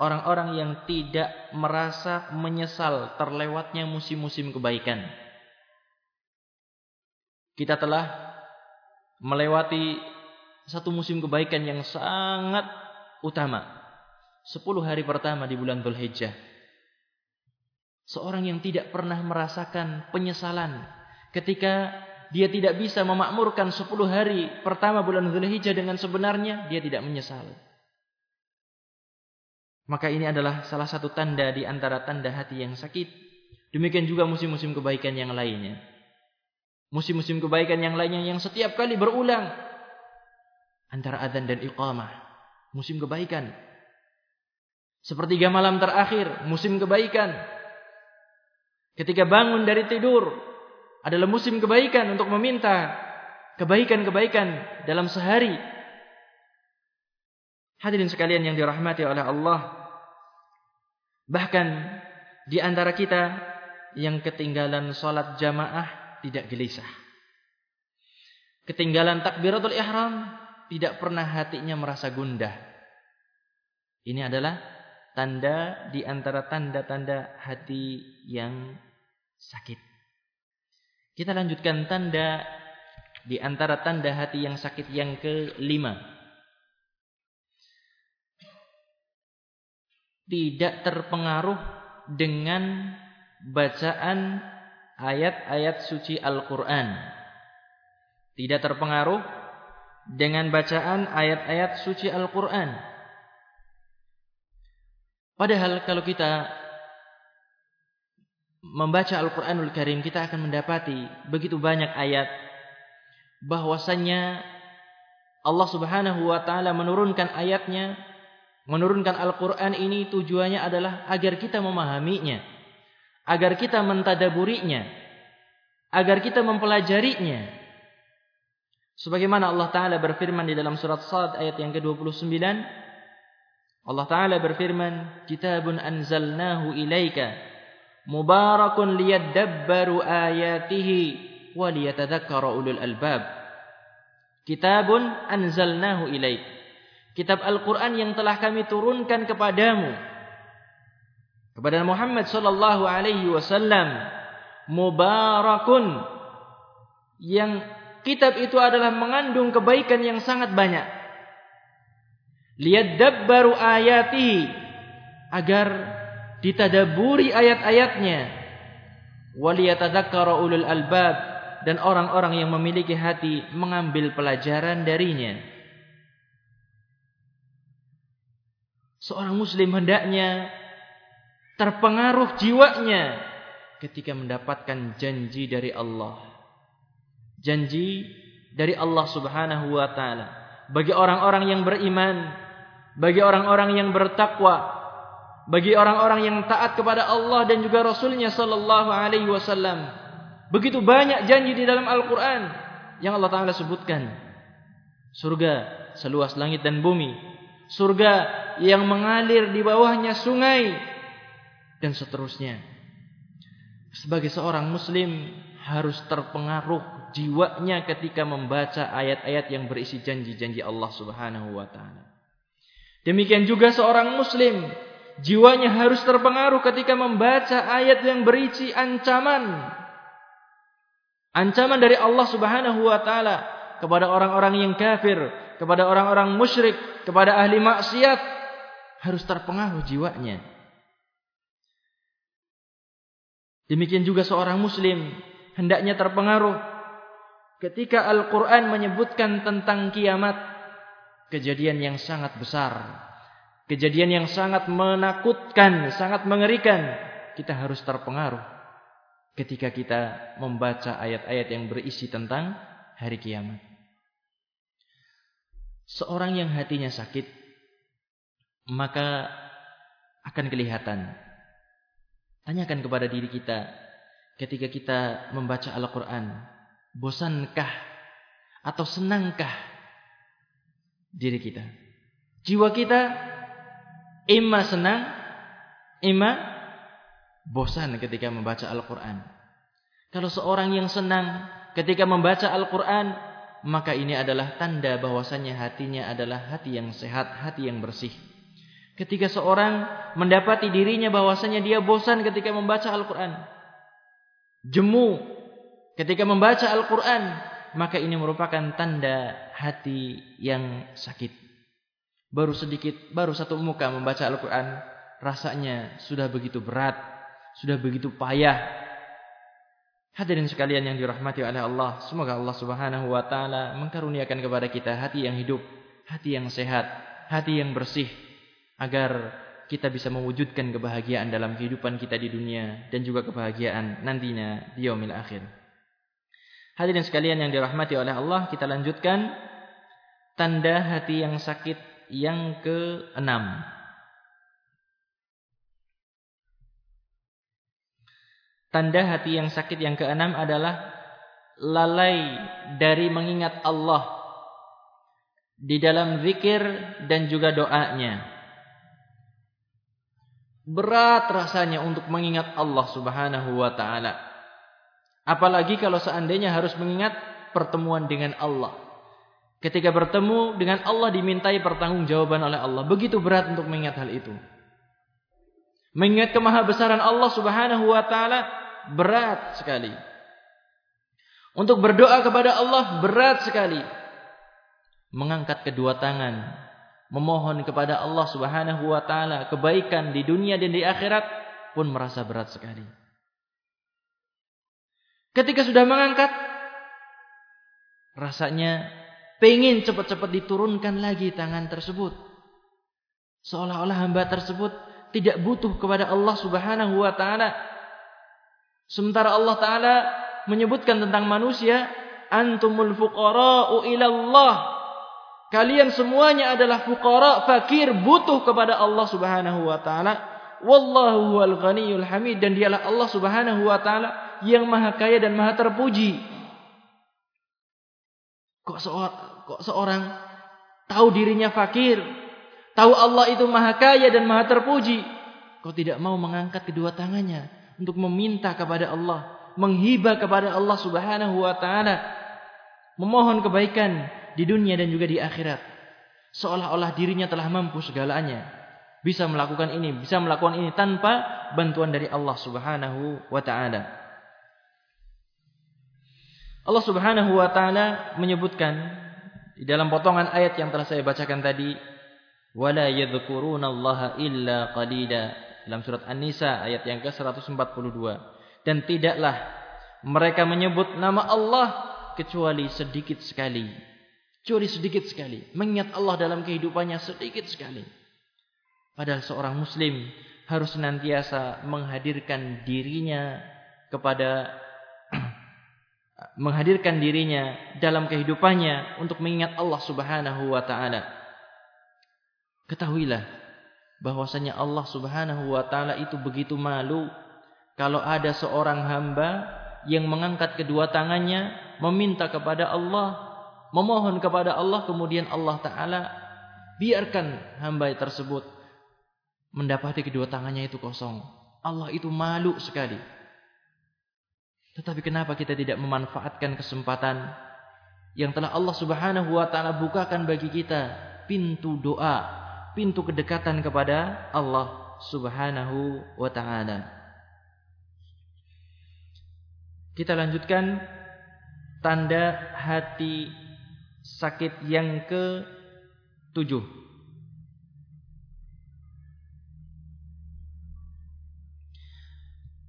orang-orang yang tidak merasa menyesal terlewatnya musim-musim kebaikan. Kita telah melewati satu musim kebaikan yang sangat utama. Sepuluh hari pertama di bulan Dhul Hijjah. Seorang yang tidak pernah merasakan penyesalan ketika dia tidak bisa memakmurkan sepuluh hari pertama bulan Dhul Hijjah dengan sebenarnya, dia tidak menyesal. Maka ini adalah salah satu tanda di antara tanda hati yang sakit. Demikian juga musim-musim kebaikan yang lainnya. Musim-musim kebaikan yang lainnya yang setiap kali berulang. Antara adhan dan iqamah. Musim kebaikan. Sepertiga malam terakhir, musim kebaikan. Ketika bangun dari tidur, adalah musim kebaikan untuk meminta kebaikan-kebaikan dalam sehari. Hadirin sekalian yang dirahmati oleh Allah. Bahkan di antara kita yang ketinggalan solat jamaah tidak gelisah. Ketinggalan takbiratul ihram tidak pernah hatinya merasa gundah. Ini adalah tanda di antara tanda-tanda hati yang sakit. Kita lanjutkan tanda di antara tanda hati yang sakit yang kelima. tidak terpengaruh dengan bacaan ayat-ayat suci Al-Quran. Tidak terpengaruh dengan bacaan ayat-ayat suci Al-Quran. Padahal kalau kita membaca Al-Quranul Karim, kita akan mendapati begitu banyak ayat bahwasannya Allah subhanahu wa ta'ala menurunkan ayatnya, menurunkan Al-Quran ini tujuannya adalah agar kita memahaminya agar kita mentadaburinya, agar kita mempelajarinya. Sebagaimana Allah Taala berfirman di dalam surat Sad ayat yang ke-29, Allah Taala berfirman, "Kitabun anzalnahu ilaika mubarakun liyadabbaru ayatihi wa liyatadhakkara ulul albab." Kitabun anzalnahu ilaik. Kitab Al-Qur'an yang telah kami turunkan kepadamu kepada Muhammad sallallahu alaihi wasallam mubarakun. Yang kitab itu adalah mengandung kebaikan yang sangat banyak. Liyadabbaru ayatihi agar ditadaburi ayat-ayatnya. Waliyatadzakkara ulul albab dan orang-orang yang memiliki hati mengambil pelajaran darinya. Seorang muslim hendaknya terpengaruh jiwanya ketika mendapatkan janji dari Allah. Janji dari Allah Subhanahu wa taala bagi orang-orang yang beriman, bagi orang-orang yang bertakwa, bagi orang-orang yang taat kepada Allah dan juga Rasulnya sallallahu alaihi wasallam. Begitu banyak janji di dalam Al-Qur'an yang Allah taala sebutkan. Surga seluas langit dan bumi. Surga yang mengalir di bawahnya sungai dan seterusnya. Sebagai seorang muslim harus terpengaruh jiwanya ketika membaca ayat-ayat yang berisi janji-janji Allah Subhanahu wa taala. Demikian juga seorang muslim jiwanya harus terpengaruh ketika membaca ayat yang berisi ancaman. Ancaman dari Allah Subhanahu wa taala kepada orang-orang yang kafir, kepada orang-orang musyrik, kepada ahli maksiat harus terpengaruh jiwanya. Demikian juga seorang muslim hendaknya terpengaruh ketika Al-Quran menyebutkan tentang kiamat. Kejadian yang sangat besar. Kejadian yang sangat menakutkan, sangat mengerikan. Kita harus terpengaruh ketika kita membaca ayat-ayat yang berisi tentang hari kiamat. Seorang yang hatinya sakit, maka akan kelihatan Tanyakan kepada diri kita ketika kita membaca Al-Quran. Bosankah atau senangkah diri kita? Jiwa kita ima senang, ima bosan ketika membaca Al-Quran. Kalau seorang yang senang ketika membaca Al-Quran, maka ini adalah tanda bahwasannya hatinya adalah hati yang sehat, hati yang bersih. Ketika seorang mendapati dirinya bahwasanya dia bosan ketika membaca Al-Quran. Jemu ketika membaca Al-Quran. Maka ini merupakan tanda hati yang sakit. Baru sedikit, baru satu muka membaca Al-Quran. Rasanya sudah begitu berat. Sudah begitu payah. Hadirin sekalian yang dirahmati oleh Allah. Semoga Allah subhanahu wa ta'ala mengkaruniakan kepada kita hati yang hidup. Hati yang sehat. Hati yang bersih agar kita bisa mewujudkan kebahagiaan dalam kehidupan kita di dunia dan juga kebahagiaan nantinya di yaumil akhir. Hadirin sekalian yang dirahmati oleh Allah, kita lanjutkan tanda hati yang sakit yang keenam. Tanda hati yang sakit yang keenam adalah lalai dari mengingat Allah di dalam zikir dan juga doanya. Berat rasanya untuk mengingat Allah subhanahu wa ta'ala. Apalagi kalau seandainya harus mengingat pertemuan dengan Allah. Ketika bertemu dengan Allah dimintai pertanggungjawaban oleh Allah. Begitu berat untuk mengingat hal itu. Mengingat kemahabesaran Allah subhanahu wa ta'ala berat sekali. Untuk berdoa kepada Allah berat sekali. Mengangkat kedua tangan. Memohon kepada Allah Subhanahu wa taala kebaikan di dunia dan di akhirat pun merasa berat sekali. Ketika sudah mengangkat rasanya pengen cepat-cepat diturunkan lagi tangan tersebut. Seolah-olah hamba tersebut tidak butuh kepada Allah Subhanahu wa taala. Sementara Allah taala menyebutkan tentang manusia, antumul fuqara'u ila Allah. Kalian semuanya adalah fuqara, fakir, butuh kepada Allah Subhanahu wa taala. Wallahu huwal ghaniyyul hamid dan dialah Allah Subhanahu wa taala yang maha kaya dan maha terpuji. Kok seorang kok seorang tahu dirinya fakir, tahu Allah itu maha kaya dan maha terpuji, kok tidak mau mengangkat kedua tangannya untuk meminta kepada Allah, menghibah kepada Allah Subhanahu wa taala, memohon kebaikan di dunia dan juga di akhirat. Seolah-olah dirinya telah mampu segalanya, bisa melakukan ini, bisa melakukan ini tanpa bantuan dari Allah Subhanahu wa taala. Allah Subhanahu wa taala menyebutkan di dalam potongan ayat yang telah saya bacakan tadi, wala yadhkurunallaha illa qalila dalam surat An-Nisa ayat yang ke-142 dan tidaklah mereka menyebut nama Allah kecuali sedikit sekali. Kecuali sedikit sekali. Mengingat Allah dalam kehidupannya sedikit sekali. Padahal seorang muslim harus senantiasa menghadirkan dirinya kepada menghadirkan dirinya dalam kehidupannya untuk mengingat Allah Subhanahu wa taala. Ketahuilah bahwasanya Allah Subhanahu wa taala itu begitu malu kalau ada seorang hamba yang mengangkat kedua tangannya meminta kepada Allah, memohon kepada Allah kemudian Allah taala biarkan hamba tersebut mendapati kedua tangannya itu kosong. Allah itu malu sekali. Tetapi kenapa kita tidak memanfaatkan kesempatan yang telah Allah Subhanahu wa taala bukakan bagi kita pintu doa, pintu kedekatan kepada Allah Subhanahu wa taala. Kita lanjutkan tanda hati sakit yang ke tujuh.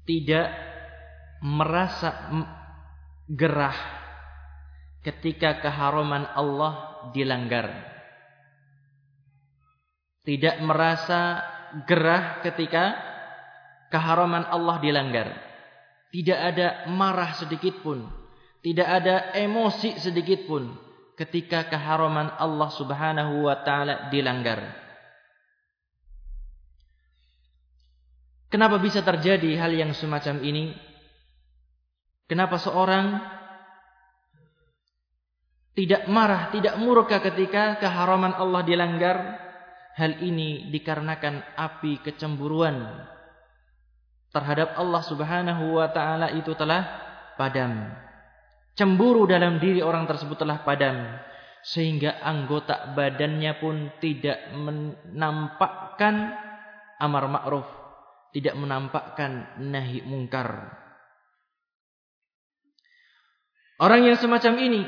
Tidak merasa gerah ketika keharaman Allah dilanggar. Tidak merasa gerah ketika keharaman Allah dilanggar. Tidak ada marah sedikit pun. Tidak ada emosi sedikit pun ketika keharaman Allah Subhanahu wa taala dilanggar. Kenapa bisa terjadi hal yang semacam ini? Kenapa seorang tidak marah, tidak murka ketika keharaman Allah dilanggar? Hal ini dikarenakan api kecemburuan terhadap Allah Subhanahu wa taala itu telah padam. Cemburu dalam diri orang tersebut telah padam sehingga anggota badannya pun tidak menampakkan amar ma'ruf, tidak menampakkan nahi mungkar. Orang yang semacam ini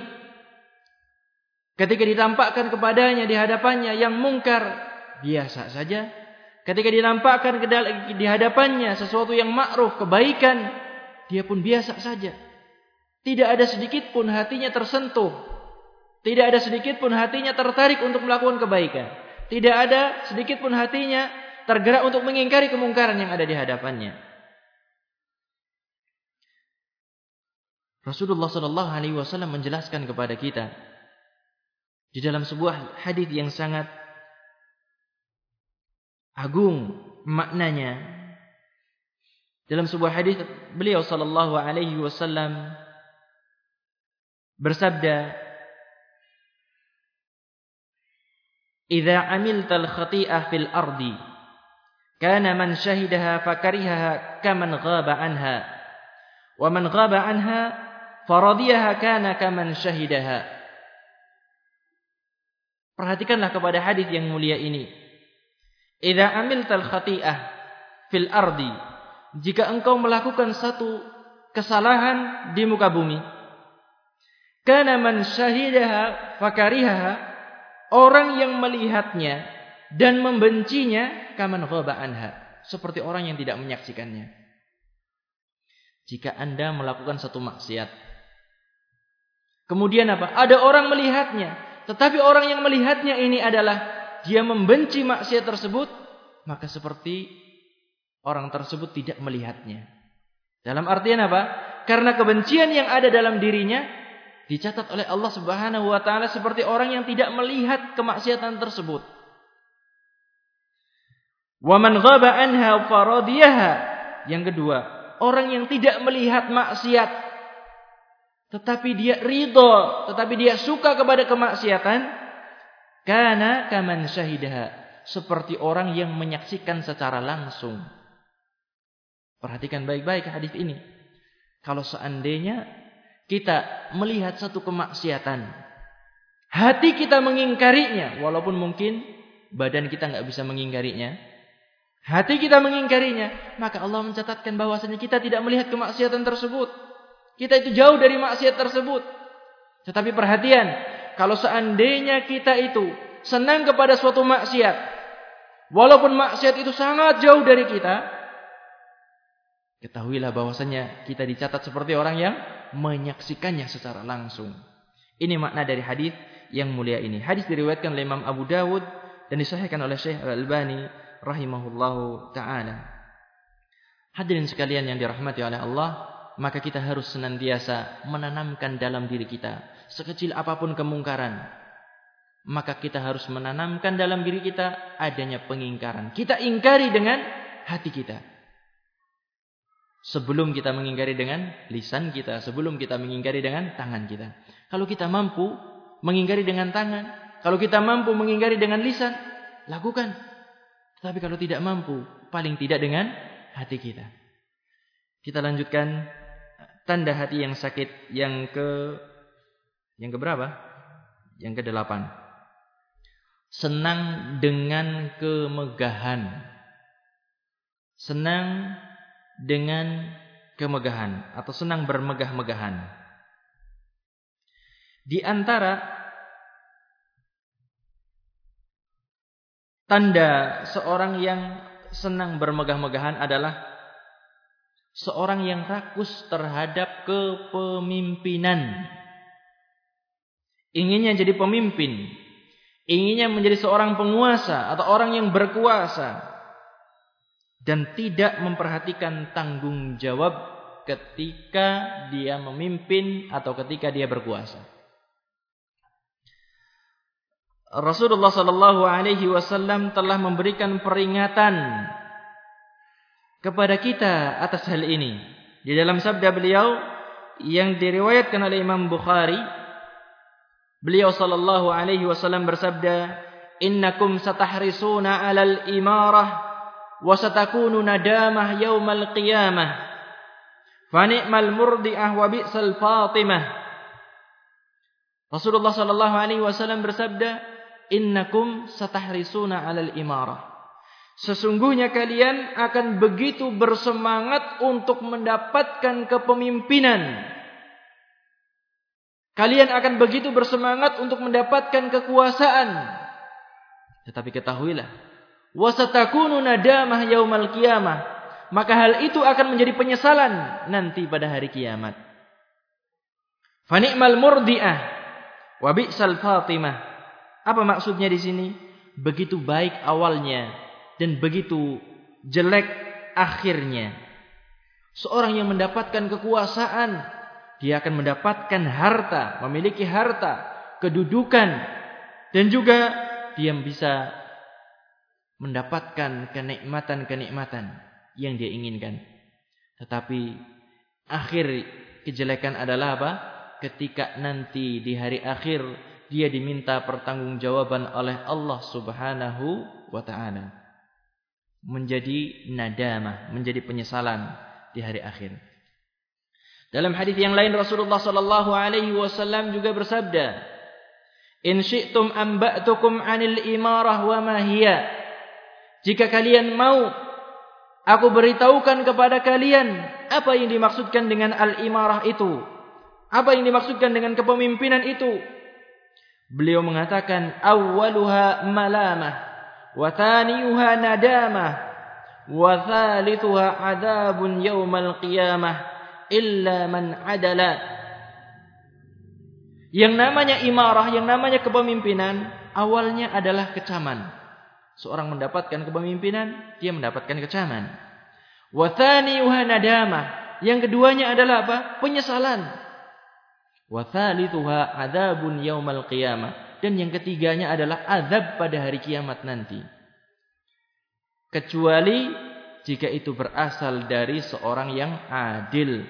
ketika ditampakkan kepadanya di hadapannya yang mungkar biasa saja. Ketika ditampakkan di hadapannya sesuatu yang ma'ruf, kebaikan, dia pun biasa saja. Tidak ada sedikit pun hatinya tersentuh. Tidak ada sedikit pun hatinya tertarik untuk melakukan kebaikan. Tidak ada sedikit pun hatinya tergerak untuk mengingkari kemungkaran yang ada di hadapannya. Rasulullah sallallahu alaihi wasallam menjelaskan kepada kita di dalam sebuah hadis yang sangat agung maknanya dalam sebuah hadis beliau sallallahu alaihi wasallam bersabda Idza amilta al-khati'ah fil ardi kana man shahidaha fakarihaha kaman ghaba anha. Wa man ghaba anha faradiyaha kana kaman syahidaha Perhatikanlah kepada hadis yang mulia ini. Idza amiltal khati'ah fil ardi jika engkau melakukan satu kesalahan di muka bumi kana man syahidaha fakarihaha orang yang melihatnya dan membencinya kaman ghaba anha. Seperti orang yang tidak menyaksikannya. Jika anda melakukan satu maksiat kemudian apa? Ada orang melihatnya tetapi orang yang melihatnya ini adalah dia membenci maksiat tersebut maka seperti orang tersebut tidak melihatnya. Dalam artian apa? Karena kebencian yang ada dalam dirinya dicatat oleh Allah Subhanahu wa taala seperti orang yang tidak melihat kemaksiatan tersebut. Wa man ghaba anha faradiyaha. Yang kedua, orang yang tidak melihat maksiat tetapi dia ridha, tetapi dia suka kepada kemaksiatan, kana kaman syahidaha, seperti orang yang menyaksikan secara langsung. Perhatikan baik-baik hadis ini. Kalau seandainya kita melihat satu kemaksiatan, hati kita mengingkarinya, walaupun mungkin badan kita nggak bisa mengingkarinya, hati kita mengingkarinya, maka Allah mencatatkan bahwasanya kita tidak melihat kemaksiatan tersebut. Kita itu jauh dari maksiat tersebut. Tetapi perhatian, kalau seandainya kita itu senang kepada suatu maksiat, walaupun maksiat itu sangat jauh dari kita, Ketahuilah bahwasanya kita dicatat seperti orang yang menyaksikannya secara langsung. Ini makna dari hadis yang mulia ini. Hadis diriwayatkan oleh Imam Abu Dawud dan disahihkan oleh Syekh Al-Albani rahimahullahu taala. Hadirin sekalian yang dirahmati oleh Allah, maka kita harus senantiasa menanamkan dalam diri kita sekecil apapun kemungkaran. Maka kita harus menanamkan dalam diri kita adanya pengingkaran. Kita ingkari dengan hati kita. Sebelum kita mengingkari dengan lisan kita, sebelum kita mengingkari dengan tangan kita. Kalau kita mampu mengingkari dengan tangan, kalau kita mampu mengingkari dengan lisan, lakukan. Tapi kalau tidak mampu, paling tidak dengan hati kita. Kita lanjutkan tanda hati yang sakit yang ke yang ke berapa? Yang ke delapan. Senang dengan kemegahan. Senang dengan kemegahan atau senang bermegah-megahan. Di antara tanda seorang yang senang bermegah-megahan adalah seorang yang rakus terhadap kepemimpinan. Inginnya jadi pemimpin, inginnya menjadi seorang penguasa atau orang yang berkuasa dan tidak memperhatikan tanggung jawab ketika dia memimpin atau ketika dia berkuasa. Rasulullah sallallahu alaihi wasallam telah memberikan peringatan kepada kita atas hal ini. Di dalam sabda beliau yang diriwayatkan oleh Imam Bukhari, beliau sallallahu alaihi wasallam bersabda, "Innakum satahrisuna 'alal imarah" wa satakunu nadamah yaumal qiyamah fa ni'mal murdi'ah wa bi'sal fatimah Rasulullah sallallahu alaihi wasallam bersabda innakum satahrisuna alal imarah Sesungguhnya kalian akan begitu bersemangat untuk mendapatkan kepemimpinan. Kalian akan begitu bersemangat untuk mendapatkan kekuasaan. Tetapi ketahuilah, wasatakunu nadamah yaumal qiyamah. Maka hal itu akan menjadi penyesalan nanti pada hari kiamat. Fa ni'mal murdiah. Wa bi'sal fatimah. Apa maksudnya di sini? Begitu baik awalnya dan begitu jelek akhirnya. Seorang yang mendapatkan kekuasaan dia akan mendapatkan harta memiliki harta kedudukan dan juga dia bisa mendapatkan kenikmatan-kenikmatan yang dia inginkan. Tetapi akhir kejelekan adalah apa? Ketika nanti di hari akhir dia diminta pertanggungjawaban oleh Allah Subhanahu wa taala. Menjadi nadamah, menjadi penyesalan di hari akhir. Dalam hadis yang lain Rasulullah sallallahu alaihi wasallam juga bersabda, "In syi'tum amba'tukum 'anil imarah wa ma hiya?" Jika kalian mau aku beritahukan kepada kalian apa yang dimaksudkan dengan al-imarah itu. Apa yang dimaksudkan dengan kepemimpinan itu? Beliau mengatakan awwaluha malamah wa thaniyuha nadamah wa thalithuha yaumal qiyamah illa man adala. Yang namanya imarah, yang namanya kepemimpinan awalnya adalah kecaman. Seorang mendapatkan kepemimpinan, dia mendapatkan kecaman. Wa thaniyuha nadamah. Yang keduanya adalah apa? Penyesalan. Wa thalithuha adzabun yaumal qiyamah. Dan yang ketiganya adalah azab pada hari kiamat nanti. Kecuali jika itu berasal dari seorang yang adil.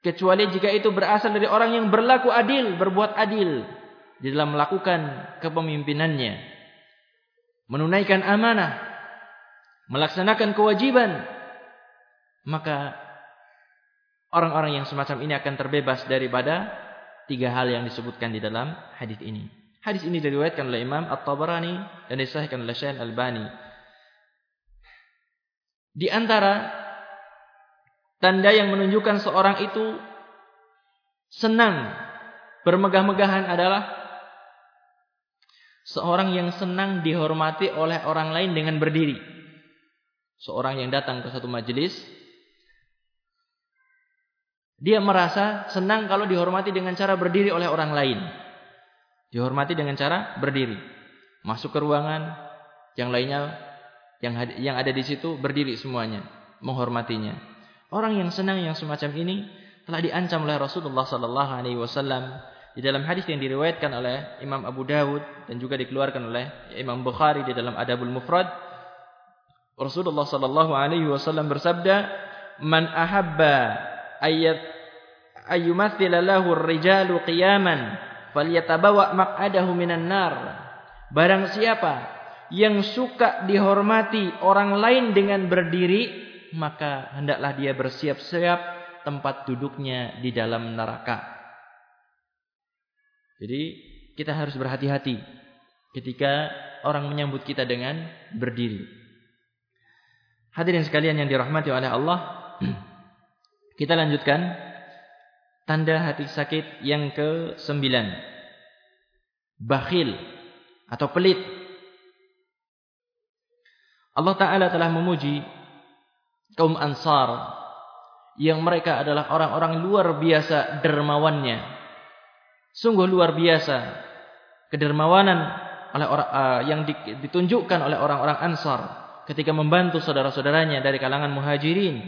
Kecuali jika itu berasal dari orang yang berlaku adil, berbuat adil di dalam melakukan kepemimpinannya. Menunaikan amanah, melaksanakan kewajiban, maka orang-orang yang semacam ini akan terbebas daripada tiga hal yang disebutkan di dalam hadis ini. Hadis ini diriwayatkan oleh Imam At-Tabarani dan disahihkan oleh Syekh Al-Albani. Di antara tanda yang menunjukkan seorang itu senang bermegah-megahan adalah seorang yang senang dihormati oleh orang lain dengan berdiri. Seorang yang datang ke satu majelis dia merasa senang kalau dihormati dengan cara berdiri oleh orang lain. Dihormati dengan cara berdiri. Masuk ke ruangan, yang lainnya yang yang ada di situ berdiri semuanya, menghormatinya. Orang yang senang yang semacam ini telah diancam oleh Rasulullah sallallahu alaihi wasallam di dalam hadis yang diriwayatkan oleh Imam Abu Dawud dan juga dikeluarkan oleh Imam Bukhari di dalam Adabul Mufrad. Rasulullah sallallahu alaihi wasallam bersabda, "Man ahabba ayat ayyumathila lahu ar-rijalu qiyaman falyatabawa maq'adahu minan nar barang siapa yang suka dihormati orang lain dengan berdiri maka hendaklah dia bersiap-siap tempat duduknya di dalam neraka jadi kita harus berhati-hati ketika orang menyambut kita dengan berdiri hadirin sekalian yang dirahmati oleh Allah kita lanjutkan tanda hati sakit yang ke sembilan. Bakhil atau pelit. Allah Ta'ala telah memuji kaum ansar yang mereka adalah orang-orang luar biasa dermawannya. Sungguh luar biasa kedermawanan oleh orang uh, yang ditunjukkan oleh orang-orang ansar ketika membantu saudara-saudaranya dari kalangan muhajirin.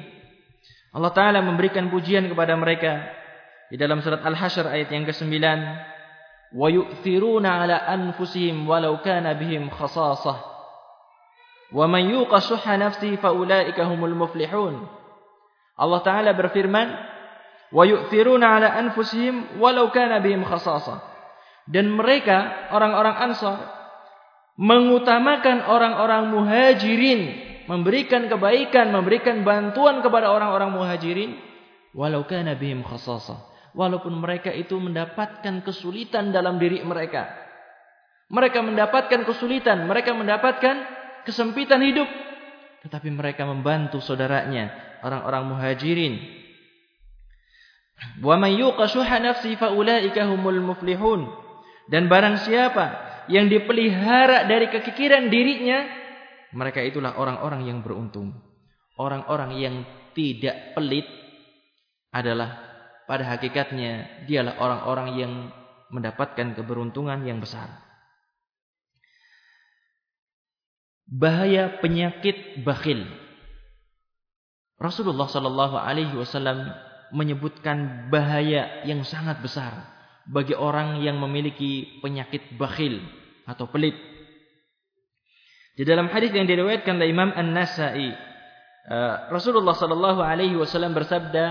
Allah Ta'ala memberikan pujian kepada mereka di dalam surat Al-Hasyr ayat yang ke-9 wa yu'thiruna 'ala anfusihim walau kana bihim khasasah. Wa man yuqa shuhha nafsi fa humul muflihun. Allah taala berfirman yu'thiruna 'ala anfusihim walau kana bihim khasasah dan mereka orang-orang ansar mengutamakan orang-orang muhajirin memberikan kebaikan memberikan bantuan kepada orang-orang muhajirin walau kana bihim khasasah walaupun mereka itu mendapatkan kesulitan dalam diri mereka. Mereka mendapatkan kesulitan, mereka mendapatkan kesempitan hidup, tetapi mereka membantu saudaranya, orang-orang muhajirin. Wa may yuqashuha nafsi fa humul muflihun. Dan barang siapa yang dipelihara dari kekikiran dirinya, mereka itulah orang-orang yang beruntung. Orang-orang yang tidak pelit adalah pada hakikatnya dialah orang-orang yang mendapatkan keberuntungan yang besar. Bahaya penyakit bakhil. Rasulullah sallallahu alaihi wasallam menyebutkan bahaya yang sangat besar bagi orang yang memiliki penyakit bakhil atau pelit. Di dalam hadis yang diriwayatkan oleh Imam An-Nasa'i, eh, Rasulullah sallallahu alaihi wasallam bersabda,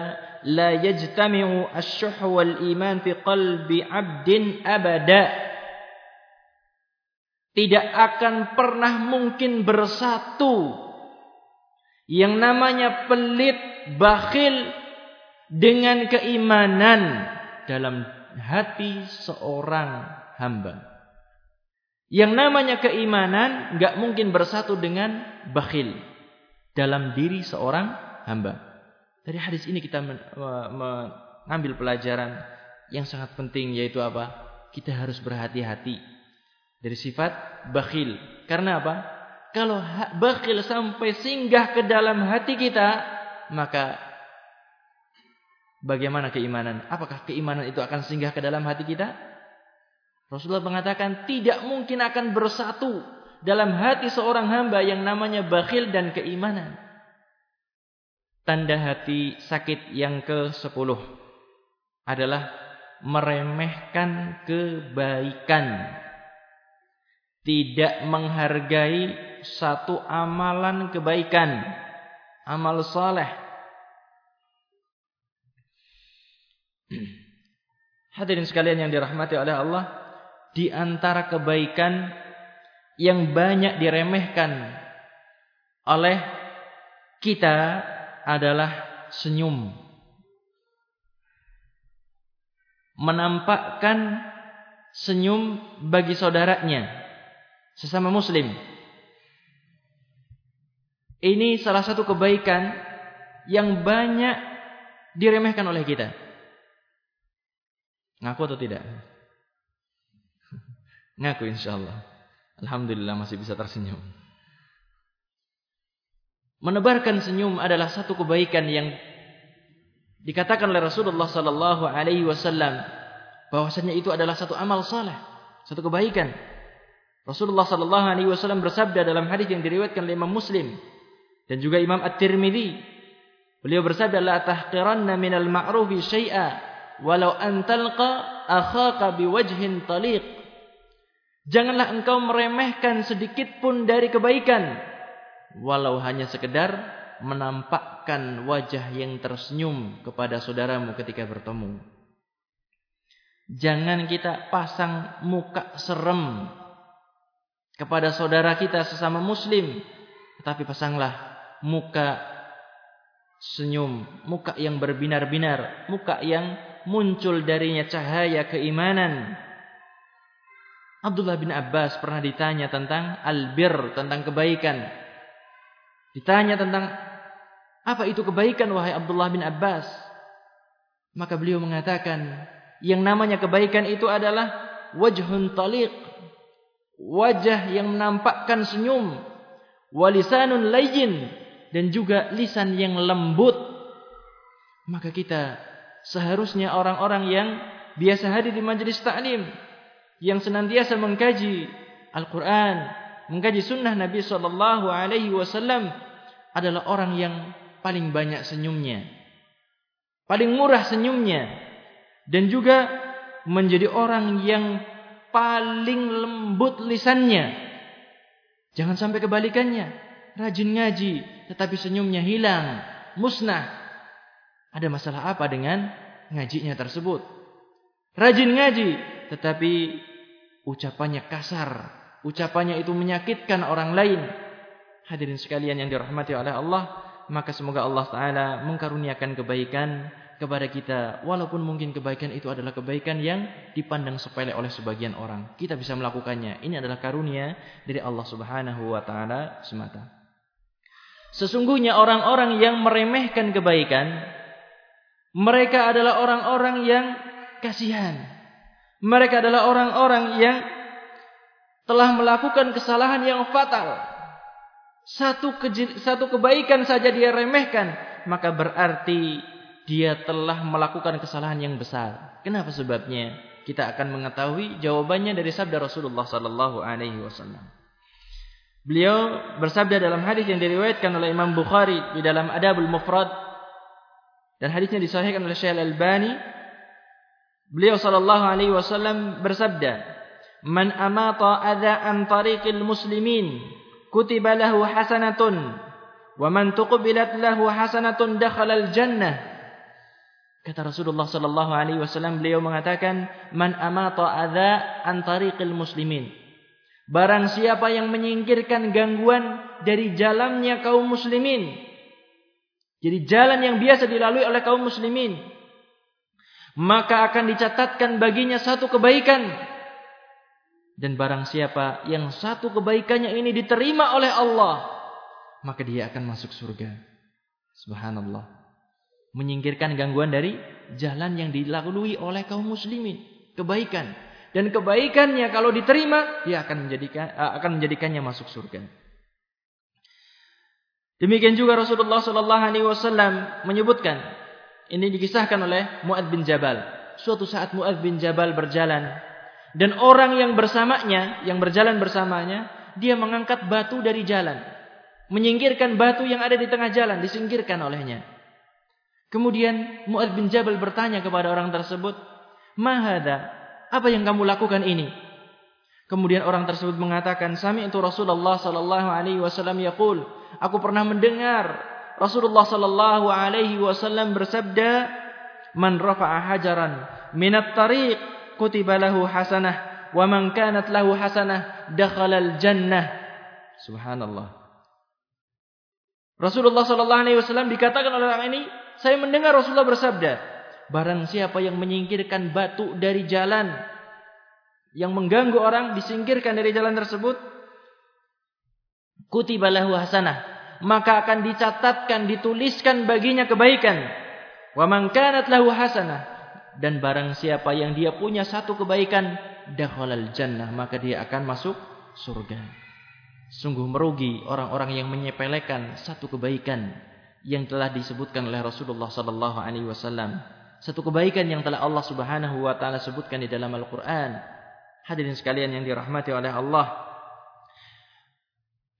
la yajtami'u asy-syuh wal iman fi qalbi 'abdin abada tidak akan pernah mungkin bersatu yang namanya pelit bakhil dengan keimanan dalam hati seorang hamba yang namanya keimanan enggak mungkin bersatu dengan bakhil dalam diri seorang hamba dari hadis ini kita mengambil pelajaran yang sangat penting yaitu apa? kita harus berhati-hati dari sifat bakhil. Karena apa? Kalau bakhil sampai singgah ke dalam hati kita, maka bagaimana keimanan? Apakah keimanan itu akan singgah ke dalam hati kita? Rasulullah mengatakan tidak mungkin akan bersatu dalam hati seorang hamba yang namanya bakhil dan keimanan. Tanda hati sakit yang ke-10 adalah meremehkan kebaikan. Tidak menghargai satu amalan kebaikan. Amal saleh. Hadirin sekalian yang dirahmati oleh Allah. Di antara kebaikan yang banyak diremehkan oleh kita adalah senyum. Menampakkan senyum bagi saudaranya. Sesama muslim. Ini salah satu kebaikan yang banyak diremehkan oleh kita. Ngaku atau tidak? Ngaku insyaAllah. Alhamdulillah masih bisa tersenyum. Menebarkan senyum adalah satu kebaikan yang dikatakan oleh Rasulullah sallallahu alaihi wasallam bahwasanya itu adalah satu amal saleh, satu kebaikan. Rasulullah sallallahu alaihi wasallam bersabda dalam hadis yang diriwayatkan oleh Imam Muslim dan juga Imam At-Tirmizi. Beliau bersabda la tahqiranna minal ma'rufi syai'a walau an talqa akhaka biwajhin taliq. Janganlah engkau meremehkan sedikit pun dari kebaikan. Walau hanya sekedar menampakkan wajah yang tersenyum kepada saudaramu ketika bertemu. Jangan kita pasang muka serem kepada saudara kita sesama muslim. Tetapi pasanglah muka senyum. Muka yang berbinar-binar. Muka yang muncul darinya cahaya keimanan. Abdullah bin Abbas pernah ditanya tentang albir, tentang kebaikan. Ditanya tentang apa itu kebaikan wahai Abdullah bin Abbas? Maka beliau mengatakan, yang namanya kebaikan itu adalah wajhun taliq. Wajah yang menampakkan senyum. Walisanun layyin. Dan juga lisan yang lembut. Maka kita seharusnya orang-orang yang biasa hadir di majlis ta'lim yang senantiasa mengkaji Al-Quran, mengkaji Sunnah Nabi Sallallahu Alaihi Wasallam adalah orang yang paling banyak senyumnya, paling murah senyumnya, dan juga menjadi orang yang paling lembut lisannya. Jangan sampai kebalikannya, rajin ngaji, tetapi senyumnya hilang, musnah. Ada masalah apa dengan ngajinya tersebut? Rajin ngaji, tetapi ucapannya kasar, ucapannya itu menyakitkan orang lain. Hadirin sekalian yang dirahmati oleh Allah, maka semoga Allah taala mengkaruniakan kebaikan kepada kita walaupun mungkin kebaikan itu adalah kebaikan yang dipandang sepele oleh sebagian orang. Kita bisa melakukannya. Ini adalah karunia dari Allah Subhanahu wa taala semata. Sesungguhnya orang-orang yang meremehkan kebaikan mereka adalah orang-orang yang kasihan. Mereka adalah orang-orang yang telah melakukan kesalahan yang fatal. Satu satu kebaikan saja dia remehkan, maka berarti dia telah melakukan kesalahan yang besar. Kenapa sebabnya? Kita akan mengetahui jawabannya dari sabda Rasulullah sallallahu alaihi wasallam. Beliau bersabda dalam hadis yang diriwayatkan oleh Imam Bukhari di dalam Adabul Mufrad dan hadisnya disahihkan oleh Syekh Al-Albani Beliau sallallahu alaihi wasallam bersabda, "Man amata adza an tariqil muslimin, kutiba lahu hasanatun, wa man tuqbilat lahu hasanatun dakhala al-jannah." Kata Rasulullah sallallahu alaihi wasallam beliau mengatakan, "Man amata adza an tariqil muslimin." Barang siapa yang menyingkirkan gangguan dari jalannya kaum muslimin. Jadi jalan yang biasa dilalui oleh kaum muslimin maka akan dicatatkan baginya satu kebaikan. Dan barang siapa yang satu kebaikannya ini diterima oleh Allah, maka dia akan masuk surga. Subhanallah. Menyingkirkan gangguan dari jalan yang dilalui oleh kaum muslimin. Kebaikan. dan kebaikannya kalau diterima dia akan menjadikan eh, akan menjadikannya masuk surga. Demikian juga Rasulullah sallallahu alaihi wasallam menyebutkan ini dikisahkan oleh Muad bin Jabal. Suatu saat Muad bin Jabal berjalan dan orang yang bersamanya, yang berjalan bersamanya, dia mengangkat batu dari jalan. Menyingkirkan batu yang ada di tengah jalan, disingkirkan olehnya. Kemudian Muad bin Jabal bertanya kepada orang tersebut, "Mahada?" Apa yang kamu lakukan ini? Kemudian orang tersebut mengatakan, Sami itu Rasulullah sallallahu alaihi wasallam yaqul, aku pernah mendengar Rasulullah sallallahu alaihi wasallam bersabda, "Man rafa'a hajaran min at-tariq kutiba lahu hasanah, wa man kanat lahu hasanah dakhala al-jannah." Subhanallah. Rasulullah sallallahu alaihi wasallam dikatakan oleh orang ini, saya mendengar Rasulullah bersabda, Barang siapa yang menyingkirkan batu dari jalan yang mengganggu orang disingkirkan dari jalan tersebut kutibalahu hasanah maka akan dicatatkan dituliskan baginya kebaikan wa man kanat lahu hasanah dan barang siapa yang dia punya satu kebaikan dakhalal jannah maka dia akan masuk surga sungguh merugi orang-orang yang menyepelekan satu kebaikan yang telah disebutkan oleh Rasulullah sallallahu alaihi wasallam satu kebaikan yang telah Allah Subhanahu wa taala sebutkan di dalam Al-Qur'an. Hadirin sekalian yang dirahmati oleh Allah.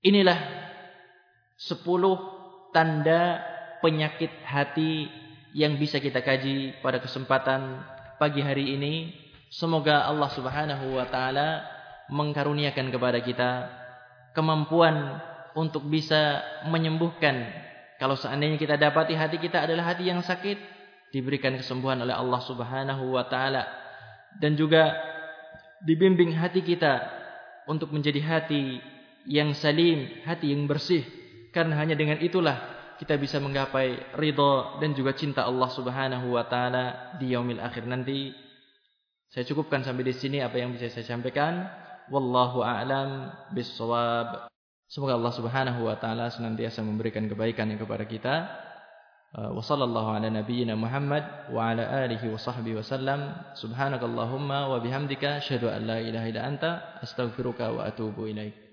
Inilah sepuluh tanda penyakit hati yang bisa kita kaji pada kesempatan pagi hari ini. Semoga Allah Subhanahu wa taala mengkaruniakan kepada kita kemampuan untuk bisa menyembuhkan kalau seandainya kita dapati hati kita adalah hati yang sakit diberikan kesembuhan oleh Allah Subhanahu wa taala dan juga dibimbing hati kita untuk menjadi hati yang salim, hati yang bersih. Karena hanya dengan itulah kita bisa menggapai ridha dan juga cinta Allah Subhanahu wa taala di yaumil akhir nanti. Saya cukupkan sampai di sini apa yang bisa saya sampaikan. Wallahu a'lam bissawab. Semoga Allah Subhanahu wa taala senantiasa memberikan kebaikan kepada kita. Uh, wa sallallahu ala nabiyyina Muhammad wa ala alihi wa sahbihi wasallam. Subhanakallahumma wa bihamdika asyhadu an la ilaha illa anta astaghfiruka wa atubu ilaik.